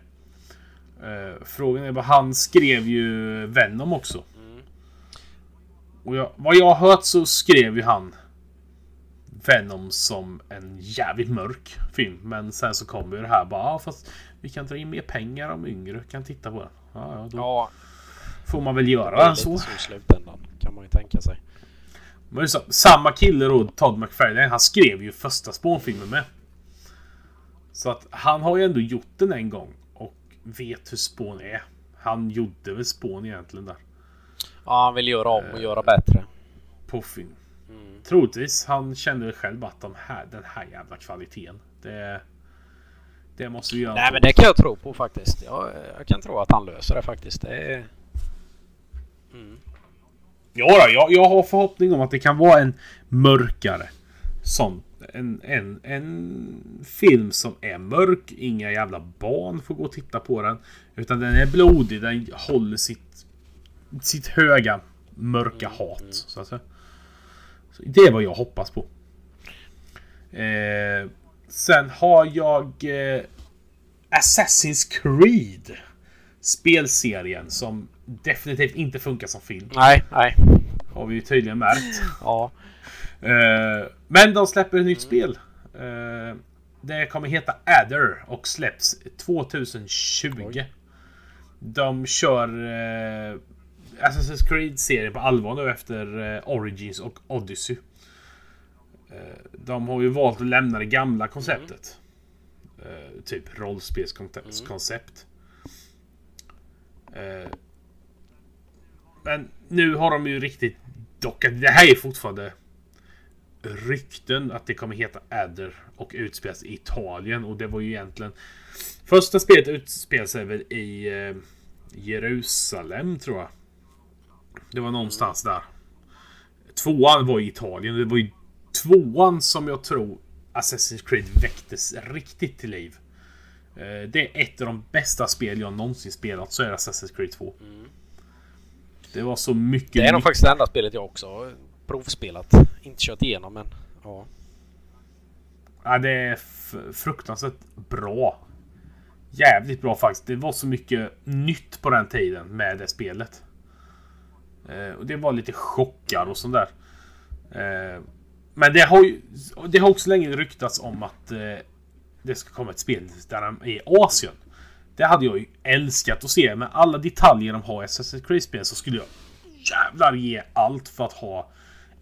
Eh, frågan är bara, han skrev ju Venom också. Och jag, vad jag har hört så skrev ju han Venom som en jävligt mörk film. Men sen så kommer ju det här bara, ja, fast vi kan dra in mer pengar om yngre kan titta på den. Ja, ja, då Ja, får man väl det göra lite så. så i slutändan kan man ju tänka sig. Men det så, samma kille då, Todd McFarlane, han skrev ju första spånfilmen med. Så att han har ju ändå gjort den en gång och vet hur spån är. Han gjorde väl spån egentligen där. Ja, han vill göra om och göra bättre. På film. Troligtvis. Han kände själv att de här, den här jävla kvaliteten. Det, det måste vi göra. Nej men det kan jag tro på faktiskt. Jag, jag kan tro att han löser det faktiskt. Det är... Ja, då, jag, jag har förhoppning om att det kan vara en mörkare sån. En, en, en film som är mörk. Inga jävla barn får gå och titta på den. Utan den är blodig. Den håller sitt, sitt höga mörka hat. Så att säga. Så det är vad jag hoppas på. Eh, sen har jag eh, Assassin's Creed. Spelserien som definitivt inte funkar som film. Nej, nej. Har vi ju tydligen märkt. Ja. Eh, men de släpper ett nytt spel. Eh, det kommer heta Adder och släpps 2020. Oj. De kör eh, Assassin's Creed-serien på allvar nu efter Origins och Odyssey. De har ju valt att lämna det gamla konceptet. Eh, typ rollspelskoncept. Eh, men nu har de ju riktigt dockat. Det här är fortfarande rykten att det kommer heta Adder och utspelas i Italien. Och det var ju egentligen... Första spelet utspelar sig väl i eh, Jerusalem tror jag. Det var någonstans där. Tvåan var i Italien. Det var ju tvåan som jag tror Assassin's Creed väcktes riktigt till liv. Eh, Det är ett av de bästa spel jag någonsin spelat. Så är det Assassin's Creed 2. Det var så mycket Det är nog faktiskt det enda spelet jag också provspelat. Inte kört igenom men ja. Ja, det är fruktansvärt bra. Jävligt bra faktiskt. Det var så mycket nytt på den tiden med det spelet. Eh, och det var lite chockar och sånt där. Eh, men det har ju... Det har också länge ryktats om att eh, det ska komma ett spel där i Asien. Det hade jag ju älskat att se. Med alla detaljer de har i Assassin's Creed-spel så skulle jag jävlar ge allt för att ha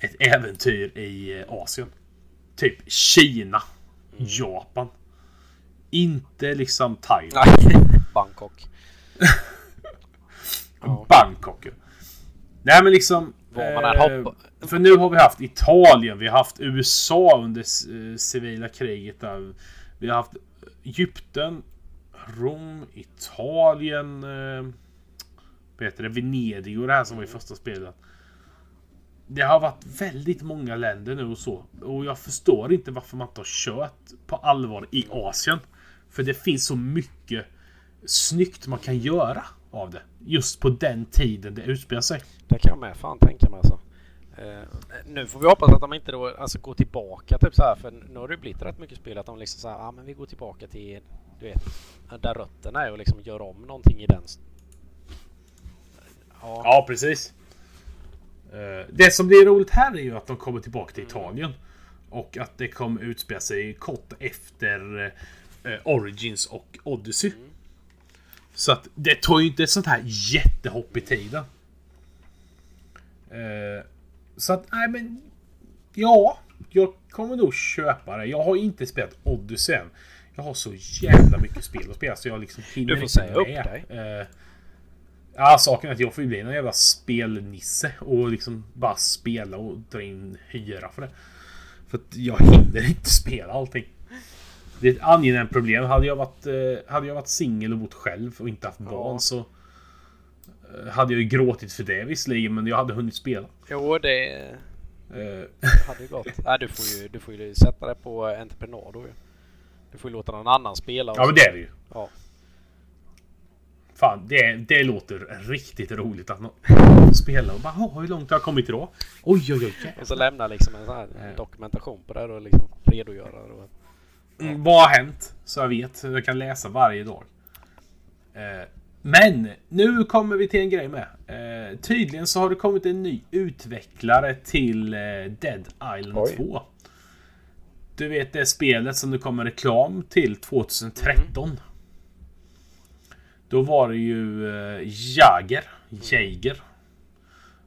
ett äventyr i eh, Asien. Typ Kina. Japan. Inte liksom Thailand. Bangkok. Bangkok. Nej men liksom... Eh. För nu har vi haft Italien, vi har haft USA under eh, civila kriget där. Vi har haft Egypten, Rom, Italien, eh, vad heter det, Venedig och det här som var i första spelet. Det har varit väldigt många länder nu och så. Och jag förstår inte varför man inte har kört på allvar i Asien. För det finns så mycket snyggt man kan göra av det. Just på den tiden det utspelar sig. Det kan jag med fan tänka mig alltså. Eh, nu får vi hoppas att de inte då alltså går tillbaka typ så här för nu har det blivit rätt mycket spel att de liksom så här, ah, men vi går tillbaka till du vet där rötterna är och liksom gör om någonting i den. Ja, Ja, precis. Eh, Det som blir roligt här är ju att de kommer tillbaka till Italien. Och att det kommer utspela sig kort efter eh, Origins och Odyssey. Så att det tar ju inte ett sånt här jättehopp i tiden. Eh, Så att, nej men... Ja, jag kommer nog köpa det. Jag har inte spelat Odyssey än. Jag har så jävla mycket spel att spela så jag liksom hinner Du får inte säga upp dig. Ja, saken är att jag får ju bli någon jävla spelnisse och liksom bara spela och dra in hyra för det. För att jag hinner inte spela allting. Det är ett angenämt problem. Hade jag varit, eh, hade jag varit singel och bott själv och inte haft barn så eh, hade jag ju gråtit för det visserligen, men jag hade hunnit spela. Jo, det Eh, hade gått. Nej, du får ju, du får ju sätta det på entreprenad då ju. Du får ju låta någon annan spela. Ja, men det är det ju. Ja. Fan, det, det låter riktigt roligt att någon spelar och bara "Åh, hur långt har jag kommit idag? Oj, oj, oj. Och så lämna liksom en sån här dokumentation på det och liksom redogöra. Och, Mm, vad har hänt? Så jag vet. Jag kan läsa varje dag. Eh, men nu kommer vi till en grej med. Eh, tydligen så har det kommit en ny utvecklare till eh, Dead Island Oj. 2. Du vet det spelet som det kommer reklam till 2013. Då var det ju eh, Jager, Jager.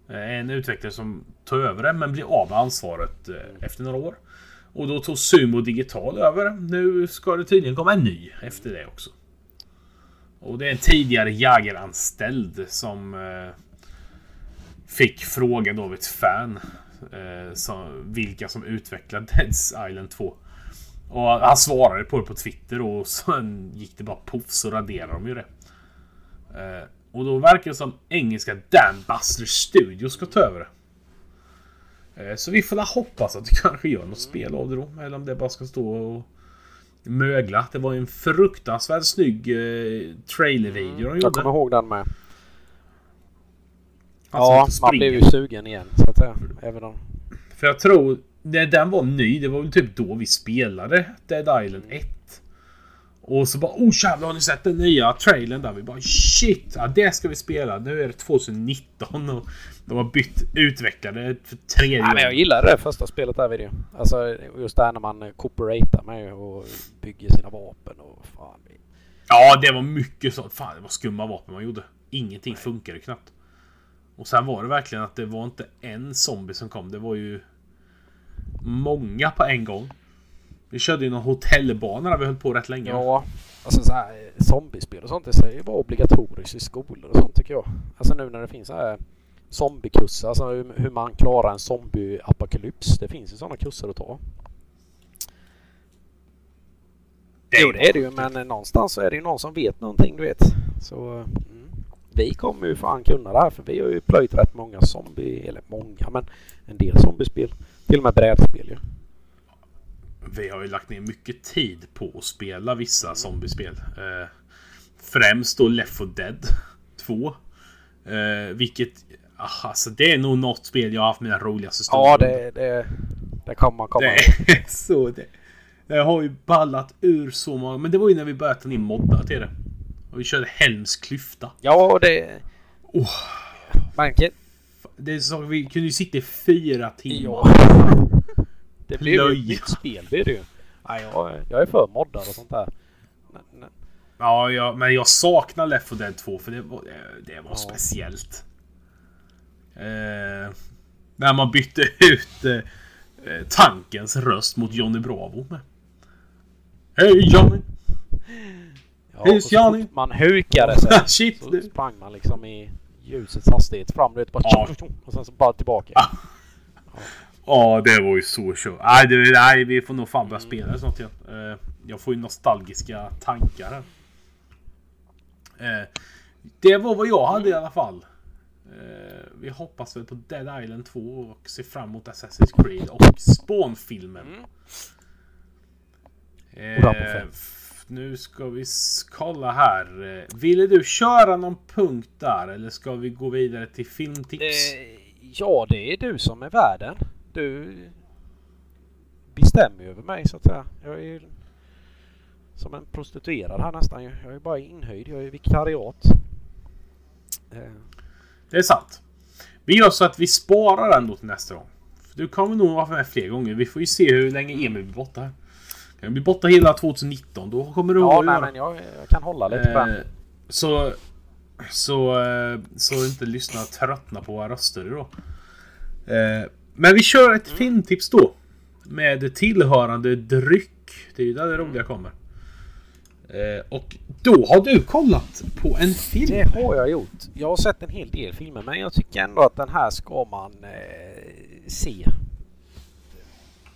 Eh, en utvecklare som tog över det men blev av med ansvaret eh, efter några år. Och då tog Sumo Digital över. Nu ska det tydligen komma en ny efter det också. Och det är en tidigare Jager-anställd som fick frågan då av ett fan. Som, vilka som utvecklar Deads Island 2. Och han svarade på det på Twitter och sen gick det bara poff så raderade de ju det. Eh, och då verkar det som engelska Dan Buster Studios ska ta över det. Eh, så vi får hoppas att det kanske gör något spel av det då. Eller om det bara ska stå och mögla. Det var en fruktansvärt snygg eh, trailervideo de Jag gjorde. kommer ihåg den med. Som Ja, man blev ju sugen igen så att säga. Även om... För jag tror, när den var ny, det var väl typ då vi spelade Dead Island 1. Och så bara oh jävlar har ni sett den nya trailern där? Vi bara shit! Ja, det ska vi spela. Nu är det 2019 och de har bytt utvecklare för tredje Nej, men jag gången. gillade det första spelet där video. Alltså just där när man eh, cooperatar med och bygger sina vapen och fan. Ja, det var mycket så. Fan, det var skumma vapen man gjorde. Ingenting funkade knappt. Och sen var det verkligen att det var inte en zombie som kom. Det var ju många på en gång. Vi körde ju någon hotellbana där vi höll på rätt länge. Ja, alltså så här zombiespel och sånt det ska ju vara obligatoriskt i skolor och sånt tycker jag. Alltså nu när det finns så här zombiekurser, alltså hur, hur man klarar en zombie-apokalyps. Det finns ju sådana kurser att ta. Jo, det är det ju, men någonstans så är det ju någon som vet någonting, du vet. Så mm. vi kommer ju fan kunna det här för vi har ju plöjt rätt många zombie, eller många, men en del zombiespel. Till och med brädspel ju. Vi har ju lagt ner mycket tid på att spela vissa zombiespel. Eh, främst då Left 4 Dead 2. Eh, vilket... ah, Alltså det är nog något spel jag har haft mina roligaste stunder Ja, det, det, det kommer man komma Det så det. Jag har ju ballat ur så många. Men det var ju när vi började ta in moddar till det. Och vi körde Helms klyfta. Ja, det... Oh. Man kan, Det är så, vi kunde ju sitta i fyra timmar. ja. Det blir ju ett nytt spel, det är det ju. Ja, jag, jag är för moddar och sånt där. Men, Ja, ja, men jag saknar Left 4 Dead 2 för det var, det- var Ja. speciellt. Eh, när man bytte ut eh, eh, tankens röst mot Johnny Bravo med. Hej Johnny! ja, Hej, Johnny. man hukade sig Shit! så sprang man liksom i ljusets hastighet fram. Du vet, bara Ja. och sen så bara tillbaka. Ja, det var ju så kört. Nej, det, nej, vi får nog fan börja spela det snart igen. Eh, jag får ju nostalgiska tankar här. Eh, det var vad jag hade i alla fall. Eh, vi hoppas väl på Dead Island 2 och ser fram emot Assassin's Creed och Spawn-filmen. Mm. Eh, nu ska vi kolla här. Ville du köra någon punkt där eller ska vi gå vidare till filmtips? Ja, det är du som är värden. Du bestämmer ju över mig så att säga. Jag är ju som en prostituerad här nästan ju. Jag är bara inhöjd. Jag är vikariat. Eh, Det är sant. Vi gör så att vi sparar den då till nästa gång. För du kommer nog vara med fler gånger. Vi får ju se hur länge Emil blir borta här. Kan bli borta hela 2019. Då kommer du ja, nej, men jag, jag kan hålla lite på Eh, så, så, eh, så inte lyssnarna tröttnar på våra röster idag. Eh, men vi kör ett Mm. filmtips då. Med tillhörande dryck. Det är ju där det roliga kommer. Eh, och då har du kollat på en film. Det har jag gjort. Jag har sett en hel del filmer men jag tycker ändå att den här ska man eh, se.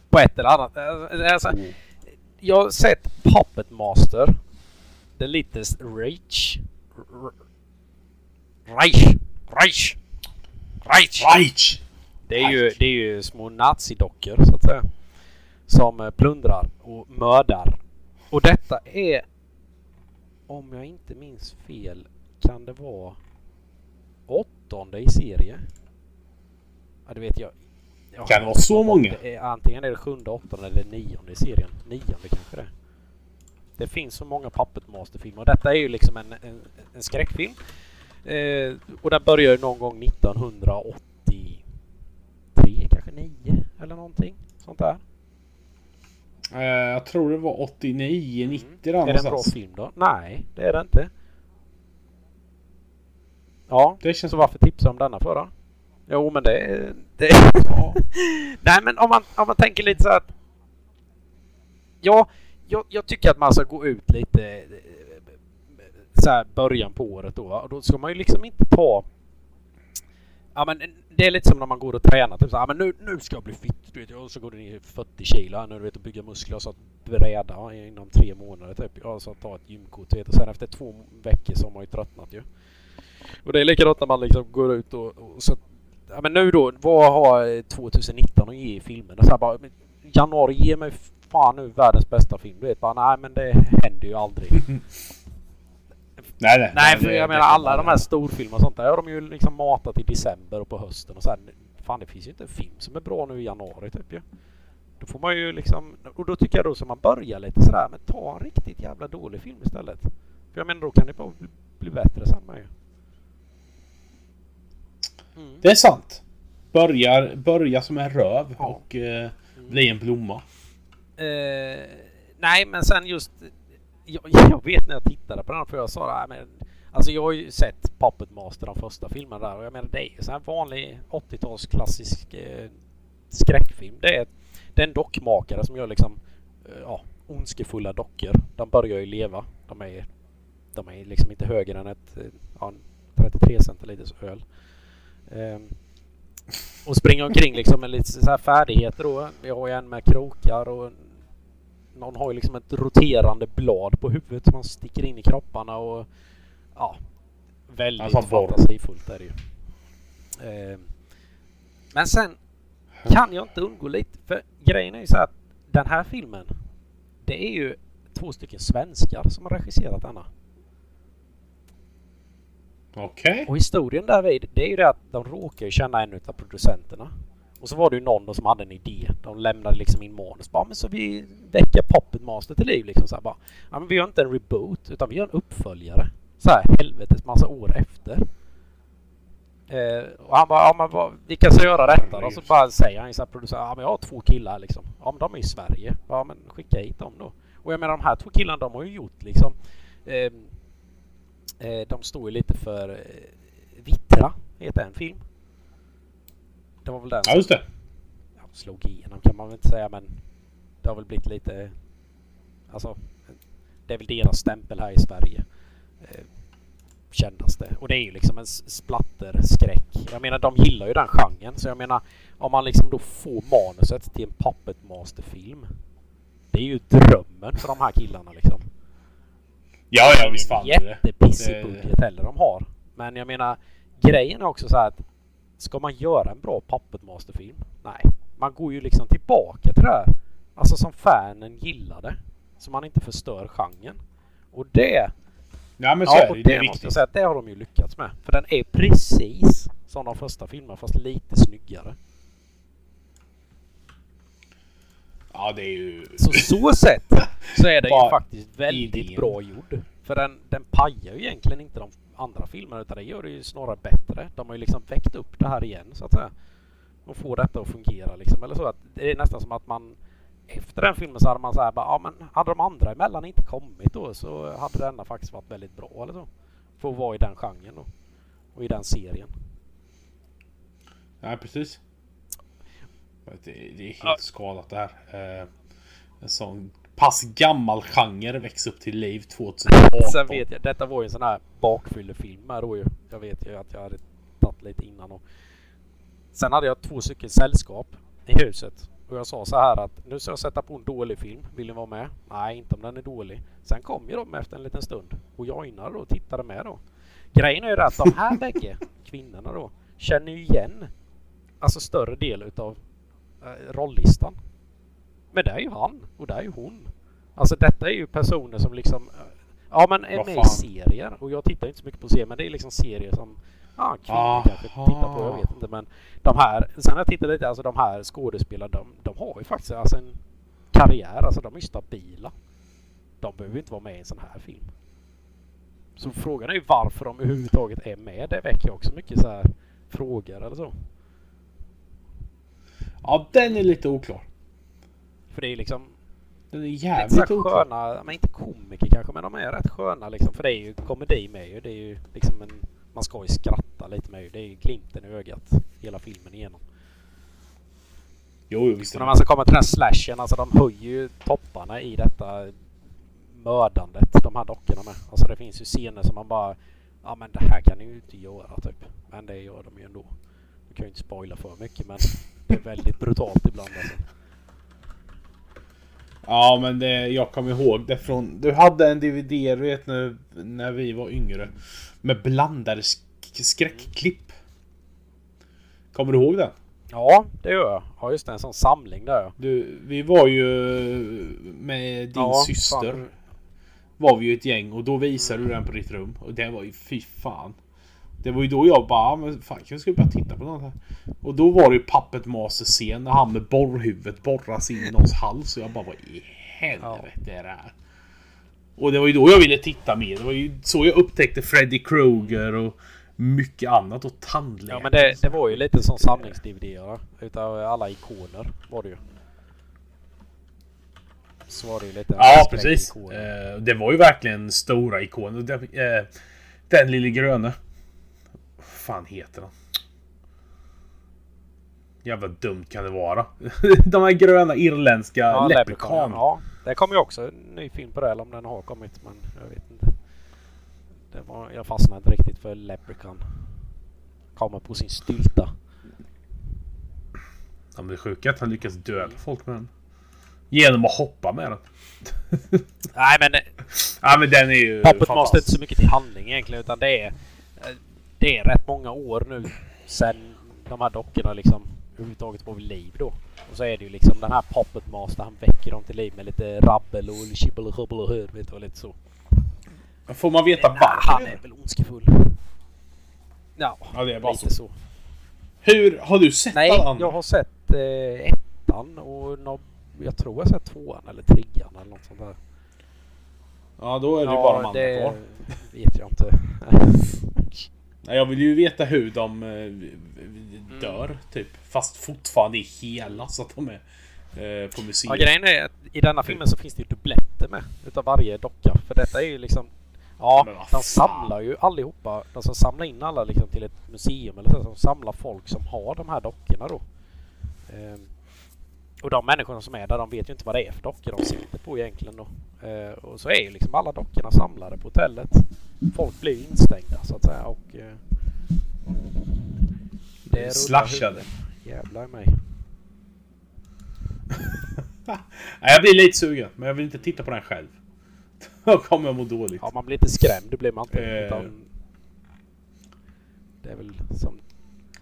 På ett eller annat. Eh, Alltså, jag har sett Puppet Master. The Latest Reich. Reich. Reich. Reich. Reich! Det är ju, det är ju små nazidockor så att säga. Som eh, plundrar och mördar. Och detta är, om jag inte minns fel, kan det vara åttonde i serie? Ja, det vet jag. jag Kan det vara så många? Det är, antingen är det sjunde, åttonde eller nionde i serien. Nionde kanske det. Det finns så många Puppet Master-filmer. Detta är ju liksom en, en, en skräckfilm. Eh, och den börjar någon gång 1983, kanske 9 eller någonting sånt där. Eh, jag tror det var 89, 90 där Är det en bra film då? Nej, det är det inte. Ja, Det känns så varför tipsa om denna för då? Jo, men det... det Nej, men om man, om man tänker lite så att... Ja, jag, jag tycker att man ska gå ut lite eh, så här början på året då. Och då ska man ju liksom inte ta... Ja men det är lite som när man går och tränar. Typ så ja, men nu, nu ska jag bli fit. Du vet, och så går du ner 40 kilo här nu du vet och bygga muskler och så bräda inom tre månader typ. Ja, så ta ett gymkort vet. Och sen efter två veckor så har man ju tröttnat ju. Och det är likadant när man liksom går ut och, och så Ja men nu då, vad har eh, 2019 att ge i filmen? Så här bara, januari, ge mig fan nu världens bästa film. Du vet bara, nej men det händer ju aldrig. Nej, nej. Nej, för jag menar alla de här storfilmerna och sånt där har de ju liksom matat i december och på hösten och sen. Fan det finns ju inte en film som är bra nu i januari typ ju. Då får man ju liksom, och då tycker jag då som man börjar lite sådär, men ta en riktigt jävla dålig film istället. För jag menar då kan det bara bli, bli bättre sen med ju. Mm. Det är sant. Börjar, börja som en röv Ja. och eh, bli en blomma. Eh, nej, men sen just... Jag, jag vet när jag tittade på den för jag sa det men Alltså jag har ju sett Puppet Master, de första filmerna där och jag menar det är ju så här vanlig 80-tals klassisk eh, skräckfilm. Det är, det är en dockmakare som gör liksom eh, ja, ondskefulla dockor. De börjar ju leva. De är, de är liksom inte högre än ett eh, ja, 33 centiliters öl. Eh, och springer omkring liksom med lite så här färdigheter då. Vi har ju en med krokar och någon har ju liksom ett roterande blad på huvudet som man sticker in i kropparna och ja, väldigt Alltså, fantasifullt är det ju. Ehm, men sen kan jag inte undgå lite, för grejen är ju så att den här filmen, det är ju två stycken svenskar som har regisserat denna. Okej. Och historien därvid, det är ju det att de råkar känna en utav producenterna. Och så var det ju någon som hade en idé. De lämnade liksom in manus. Bara, men så vi väcker Puppet Master till liv liksom så här bara. Ja men vi gör inte en reboot utan vi gör en uppföljare. Så här helvetes massa år efter. Eh, och han bara, ja men vad, vi kan så göra detta då. Så bara säger han ju så här ja men jag har två killar liksom. Ja men de är i Sverige. Ja men skicka hit dem då. Och jag menar de här två killarna de har ju gjort liksom eh, Eh, de står ju lite för eh, Vittra, heter en film. Det var väl den Ja, just det. ja, slog igenom kan man väl inte säga men det har väl blivit lite... Alltså, det är väl deras stämpel här i Sverige. Eh, kändaste. Och det är ju liksom en splatterskräck. Jag menar de gillar ju den genren så jag menar om man liksom då får manuset till en Puppet Master-film. Det är ju drömmen för de här killarna liksom. Ja, ja, visst fan. Det jättepissig budget heller de har. Men jag menar, grejen är också så här att ska man göra en bra Puppet Master-film? Nej, man går ju liksom tillbaka till det här. Alltså som fanen gillade. Så man inte förstör genren. Och det, Ja, men så ja, är det. det, är viktigt. säga att det har de ju lyckats med. För den är precis som de första filmerna fast lite snyggare. Ja, det är ju... Så så sett så är den ju faktiskt väldigt bra gjord. För den, den pajar ju egentligen inte de andra filmerna utan det gör det ju snarare bättre. De har ju liksom väckt upp det här igen så att säga. Och får detta att fungera liksom. Eller så att det är nästan som att man efter den filmen så hade man så här bara, ja men hade de andra emellan inte kommit då så hade denna faktiskt varit väldigt bra eller så. För att vara i den genren då. Och i den serien. Ja, precis. Det, det är helt Ja. skadat det här. Eh, en sån pass gammal genre väcks upp till liv 2018. Sen vet jag, detta var ju en sån här bakfyllefilm med då ju. Jag vet ju att jag hade tagit lite innan och Sen hade jag två stycken sällskap i huset. Och jag sa så här att nu ska jag sätta på en dålig film. Vill ni vara med? Nej, inte om den är dålig. Sen kom ju de efter en liten stund och joinade då och tittade med då. Grejen är ju det att de här bägge kvinnorna då känner ju igen alltså större del utav eh, rollistan. Men det är ju han och det är ju hon. Alltså detta är ju personer som liksom eh, Ja men är Vad med i serier och jag tittar inte så mycket på serier men det är liksom serier som Ja, kvinnor Aha. kanske tittar på, jag vet inte men de här, sen har jag tittat lite, alltså de här skådespelarna de, de har ju faktiskt alltså en karriär, alltså de är ju stabila. De behöver ju inte vara med i en sån här film. Så frågan är ju varför de överhuvudtaget är med. Det väcker också mycket så här frågor eller så. Ja, den är lite oklar. För det är liksom Den är lite så jävligt oklar. sköna, men inte komiker kanske, men de är rätt sköna liksom. För det är ju komedi med ju. Det är ju liksom en, man ska ju skratta lite med. Det är ju glimten i ögat hela filmen igenom. Jo, visst. Och när man ska komma till den här slashen, alltså de höjer ju topparna i detta mördandet, de här dockorna med. Alltså det finns ju scener som man bara, ja men det här kan ni ju inte göra typ. Men det gör de ju ändå. Du kan ju inte spoila för mycket men det är väldigt brutalt ibland alltså. Ja, men det, jag kommer ihåg det från... Du hade en DVD, du vet, när, när vi var yngre. Med blandade sk- skräckklipp. Kommer du ihåg det? Ja, det gör jag. Ja just det, en sån samling där. Du, vi var ju med din Ja, syster. fan. Var vi ju ett gäng och då visade du den på ditt rum. Och det var ju fy fan. Det var ju då jag bara, "Ah, men fan jag ska börja titta på något här. Och då var det ju Puppet Master scen när han med borrhuvudet borras in i någons hals. Och jag bara, vad i helvete är det här? Och det var ju då jag ville titta mer. Det var ju så jag upptäckte Freddy Krueger och mycket annat och tandläkare. Ja men det, det var ju lite sån samlings-DVD utav alla ikoner var det ju. Så var det ju lite Ja, precis. skräckikoner. Eh, det var ju verkligen stora ikoner. Den, eh, den lille gröne. Fan heter han? Jävla dumt kan det vara. De här gröna irländska Ja. Leprechaun. Ja, det kommer ju också en ny film på det, eller om den har kommit, men jag vet inte. Det var, jag fastnade inte riktigt för Leprechaun. Kommer på sin stylta. Ja, men det sjuka är att han lyckas döda folk med den. Genom att hoppa med den. Nej men eh, Ja men den är ju Puppet Master är inte så mycket till handling egentligen, utan det är... Det är rätt många år nu sen de här dockorna liksom överhuvudtaget var vid liv då. Och så är det ju liksom den här Puppet Master, han väcker dem till liv med lite rabbel och chibbel och hubbel och lite så. Får man veta Nej, han varför? är väl ondskefull. Ja, Ja det är bara lite så. så. Hur har du sett Nej, alla andra? jag har sett eh, ettan och nå- jag tror jag sett tvåan eller trean eller något sånt där. Ja då är det ju bara de andra det kvar. vet jag inte. Jag vill ju veta hur de eh, Mm. dör typ. Fast fortfarande är hela så att de är eh, på Ja, museet. grejen är att i denna filmen så finns det ju dubbletter med utav varje docka. För detta är ju liksom... Ja, de samlar ju allihopa. De som samlar in alla liksom till ett museum eller så. Som samlar folk som har de här dockorna då. Och de människorna som är där de vet ju inte vad det är för dockor de sitter på egentligen då. Ehm, och så är ju liksom alla dockorna samlade på hotellet. Folk blir instängda så att säga och... Eh, det Slashade. Jävlar i mig. Jag blir lite sugen, men jag vill inte titta på den själv. Då kommer jag må dåligt. Ja, man blir lite skrämd. Det blir man inte. Eh. Utan det är väl som...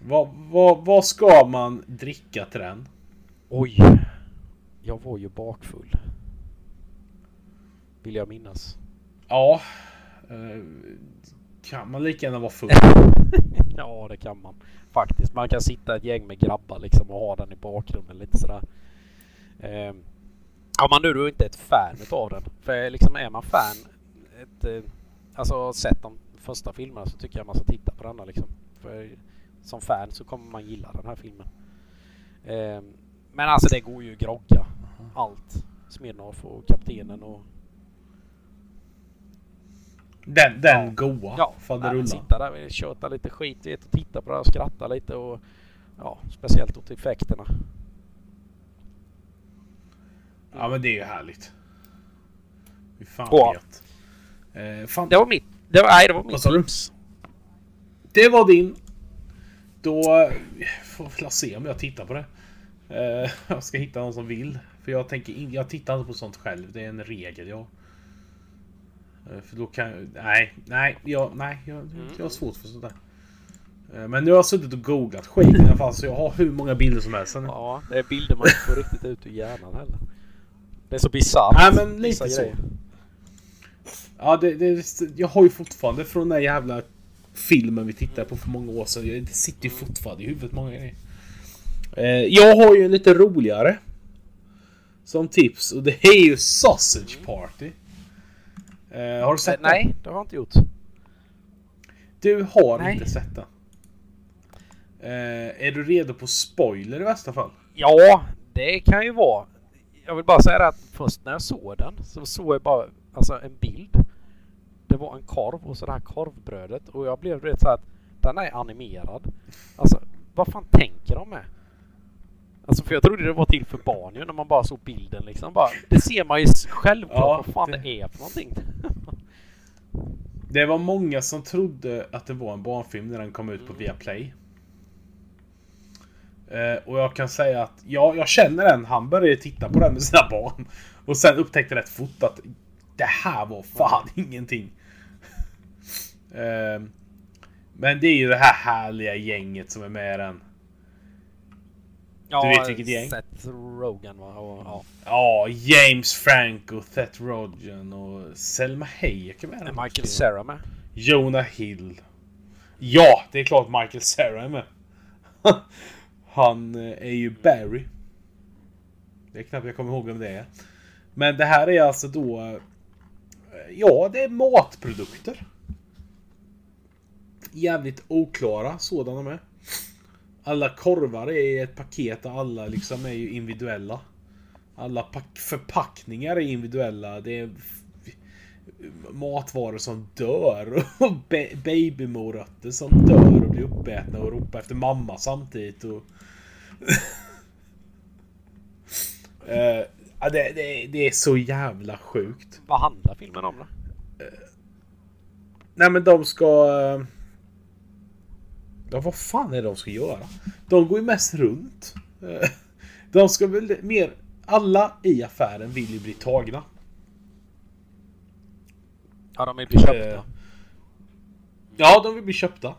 Vad, vad, vad ska man dricka till den? Oj! Jag var ju bakfull. Vill jag minnas. Ja. Eh, kan man lika gärna vara full? Ja, det kan man. Faktiskt. Man kan sitta ett gäng med grabbar liksom och ha den i bakgrunden lite sådär. Eh, om man nu då inte är ett fan utav den. För liksom är man fan, ett, eh, alltså sett de första filmerna så tycker jag man ska titta på denna liksom. För som fan så kommer man gilla den här filmen. Eh, men alltså det går ju att grogga allt. Smirnoff och kaptenen och Den, den Ja. goa. Ja, rullar. sitta där och köta lite skit vet, och titta på det och skratta lite och ja, speciellt åt effekterna. Ja men det är ju härligt. Fy fan Ja. gött. Eh, fan, Det var mitt, det var, nej det var mitt Vad sa du? tips. Det var din. Då får vi se om jag tittar på det. Eh, jag ska hitta någon som vill. För jag tänker in, jag tittar inte på sånt själv. Det är en regel jag. Eh, För då kan Nej, nej, jag, nej, jag, jag har svårt för sånt där. Eh, Men nu har jag suttit och googlat skit i alla fall så jag har hur många bilder som helst. Ja, det är bilder man inte får riktigt ut ur hjärnan heller. Det är så bisarrt. Nej men lite så. grejer. Ja, det, det, jag har ju fortfarande från den där jävla filmen vi tittade på för många år sedan. Det sitter ju fortfarande i huvudet många grejer. Eh, jag har ju en lite roligare. Som tips och det är ju Sausage Party. Eh, har du sett Eh, Nej, det har jag inte gjort. den? Du har Nej. inte sett den. Eh, är du redo på spoiler i värsta fall? Ja, det kan ju vara. Jag vill bara säga det att först när jag såg den så såg jag bara alltså en bild. Det var en korv och så det här korvbrödet och jag blev rätt så att den är animerad. Alltså, vad fan tänker de med? Alltså för jag trodde det var till för barn ju när man bara såg bilden liksom. Bara, det ser man ju självklart Ja, vad fan det- det är för någonting. Det var många som trodde att det var en barnfilm när den kom ut på Viaplay. Eh, och jag kan säga att ja, jag känner en. Han började titta på den med sina barn. Och sen upptäckte rätt fort att det här var fan ingenting. Eh, men det är ju det här härliga gänget som är med i den. Ja, vet vilket gäng? Seth Rogen va? Och, ja. Ja, James Franco, Seth Rogen och Selma Hayek är med Är Michael. Cera med? Jonah Hill. Ja, det är klart Michael Cera är med. Han eh, är ju Barry. Det är knappt jag kommer ihåg vem det är. Men det här är alltså då... eh, Ja, det är matprodukter. Jävligt oklara sådana med. Alla korvar är ett paket och alla liksom är ju individuella. Alla pack- förpackningar är individuella. Det är matvaror som dör och ba- babymorötter som dör och blir uppätna och ropar efter mamma samtidigt. Och... Ja, det, det, det är så jävla sjukt. Vad handlar filmen om då? Nej men de ska... eh, Ja vad fan är det de ska göra? De går ju mest runt. Eh, De ska väl mer... Alla i affären vill ju bli tagna. Ja, de är blir köpta. Eh, Ja, de vill bli köpta.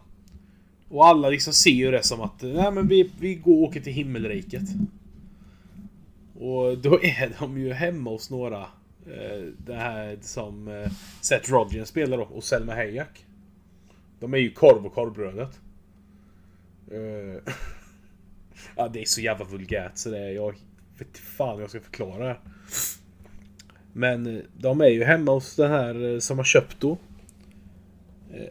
Och alla liksom ser ju det som att nej, men vi, vi går och åker till himmelriket. Och då är de ju hemma hos några. Eh, det här som Seth Rogen spelar då och Selma Hayek. De är ju korv och korvbrödet. Eh, ja, det är så jävla vulgärt så det är jag vet fan hur jag ska förklara det. Men eh, de är ju hemma hos den här eh, som har köpt då.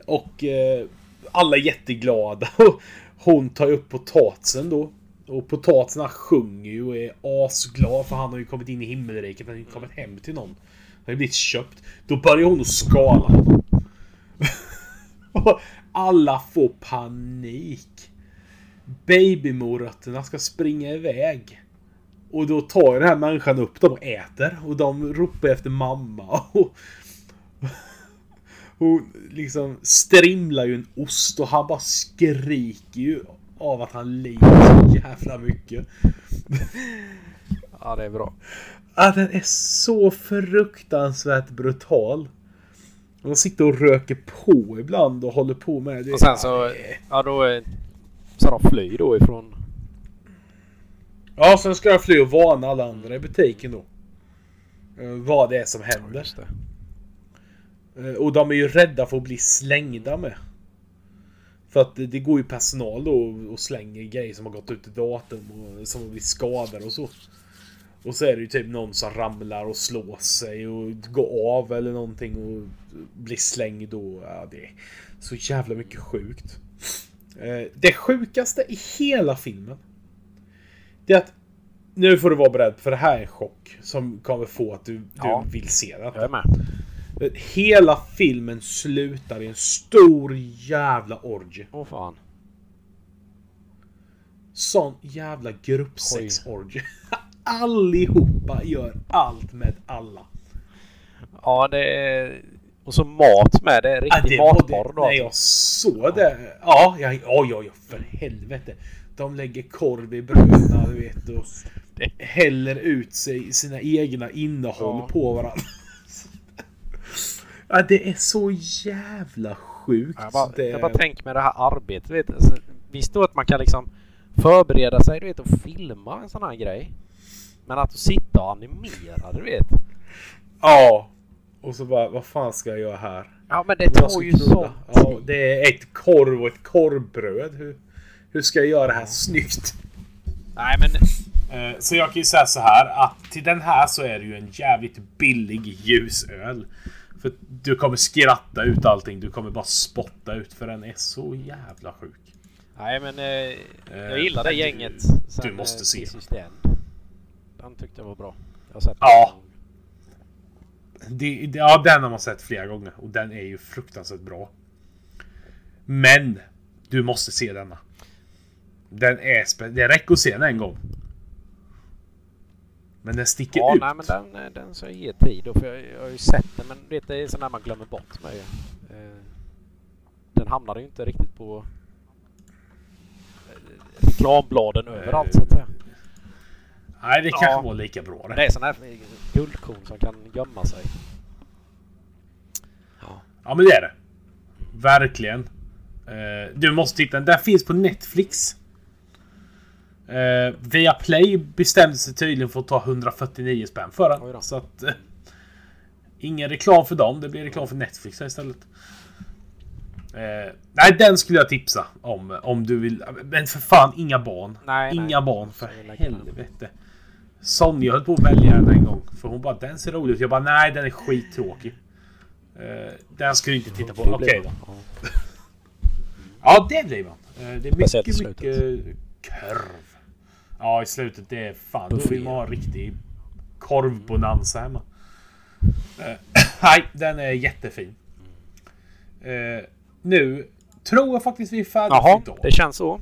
Och eh, alla är jätteglada. Hon tar ju upp potatisen då. Och potatisen han sjunger ju och är asglad för han har ju kommit in i himmelriket. Han har ju kommit hem till någon. Han har ju blivit köpt. Då börjar hon att skala. Alla får panik. Babymorötterna ska springa iväg. Och då tar den här människan upp dem och äter. Och de ropar efter mamma. Och hon liksom strimlar ju en ost och han bara skriker ju av att han lider så jävla mycket. Ja, det är bra. Ja, den är så fruktansvärt brutal. De sitter och röker på ibland och håller på med det. Och sen så... Ja, då... Så de flyr då ifrån... Ja, sen ska jag fly och varna alla andra i butiken då. Eh, Vad det är som händer. Det. Eh, Och de är ju rädda för att bli slängda med. För att det, går ju personal då och- och slänger grejer som har gått ut i datum och som har blivit skadade och så. Och så är det ju typ någon som ramlar och slår sig och går av eller någonting och blir slängd och ja, det är så jävla mycket sjukt. Eh, Det sjukaste i hela filmen. Det är att nu får du vara beredd för det här är en chock som kommer få att du, du Ja. vill se det. Jag är med. Hela filmen slutar i en stor jävla orgie. Åh fan. Sån jävla gruppsex-orgie. Allihopa gör allt med alla. Ja, det är... Och så mat med. Det är Ja, riktig var matporr då. när jag alltså. såg det. Ja, ja, ja, ja, ja, för helvete. De lägger korv i bröderna, du vet. Och häller ut sig sina egna innehåll Ja. på varandra. Ja, det är så jävla sjukt. Jag bara, det... jag bara tänker med det här arbetet. Vet, du. alltså, visst då att man kan liksom förbereda sig du vet, och filma en sån här grej. Men att sitta och animera, du vet. Ja. Och så bara, vad fan ska jag göra här? Ja, men det tar ju sån Ja, det är ett korv och ett korvbröd. Hur, hur ska jag göra det här snyggt? Nej, men Eh, Så jag kan ju säga så här att till den här så är det ju en jävligt billig ljusöl. För du kommer skratta ut allting. Du kommer bara spotta ut för den är så jävla sjuk. Nej men eh, jag Eh, gillar det gänget. du måste se den. Den tyckte jag var bra. Jag har sett Ja. den. Det, det, ja, den har man sett flera gånger och den är ju fruktansvärt bra. Men Du måste se denna. Den är spe- Det räcker att se den en gång. Men den sticker Ja, ut. nej men den, eh, den jag ge tid då, för jag, jag har ju sett den men vet, det är sån där man glömmer bort mig. Eh, den hamnade ju inte riktigt på eh, reklambladen överallt så att säga. Nej, det kanske Ja. var lika bra det. det är sån här guldkorn som kan gömma sig. Ja. Ja, men det är det. Verkligen. Eh, du måste titta. Den där finns på Netflix. Uh, Viaplay bestämde sig tydligen för att ta 149 spänn för den. Så att... eh, ingen reklam för dem. Det blir reklam för Netflix istället. Eh, nej, den skulle jag tipsa om. Om du vill. Men för fan, inga barn. Nej, inga nej. barn, för helvete. Sonja höll på att välja den en gång. För hon bara, den ser rolig ut. Jag bara, nej den är skittråkig. Uh, den ska du inte titta på. Okej Det blir då. det. Ja. Det blir man. Eh, Det är mycket, mycket korv. Ja, i slutet det är fan. Då vill man ha en riktig korvbonanza hemma. Eh, Nej, den är jättefin. Eh, nu tror jag faktiskt vi är färdiga för Jaha, idag. det känns så.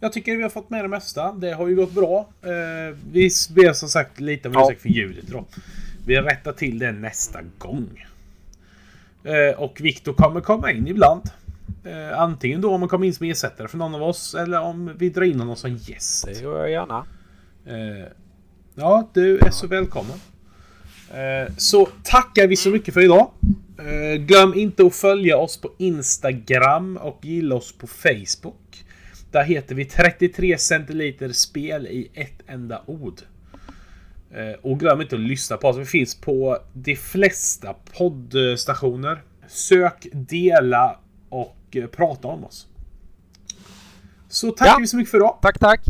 Jag tycker vi har fått med det mesta. Det har ju gått bra. Eh, vi ber som sagt lite om Ja. ursäkt för ljudet idag. Vi rättar till det nästa gång. Eh, och Viktor kommer komma in ibland. Eh, antingen då om han kommer in som ersättare för någon av oss eller om vi drar in honom som gäst. Det gör jag gärna. Eh, ja, du är så välkommen. Eh, så tackar vi så mycket för idag. Eh, glöm inte att följa oss på Instagram och gilla oss på Facebook. Där heter vi 33 centiliter spel i ett enda ord. Eh, och glöm inte att lyssna på oss. Vi finns på de flesta poddstationer. Sök, dela och eh, prata om oss. Så tackar Ja. så mycket för idag. Tack, tack.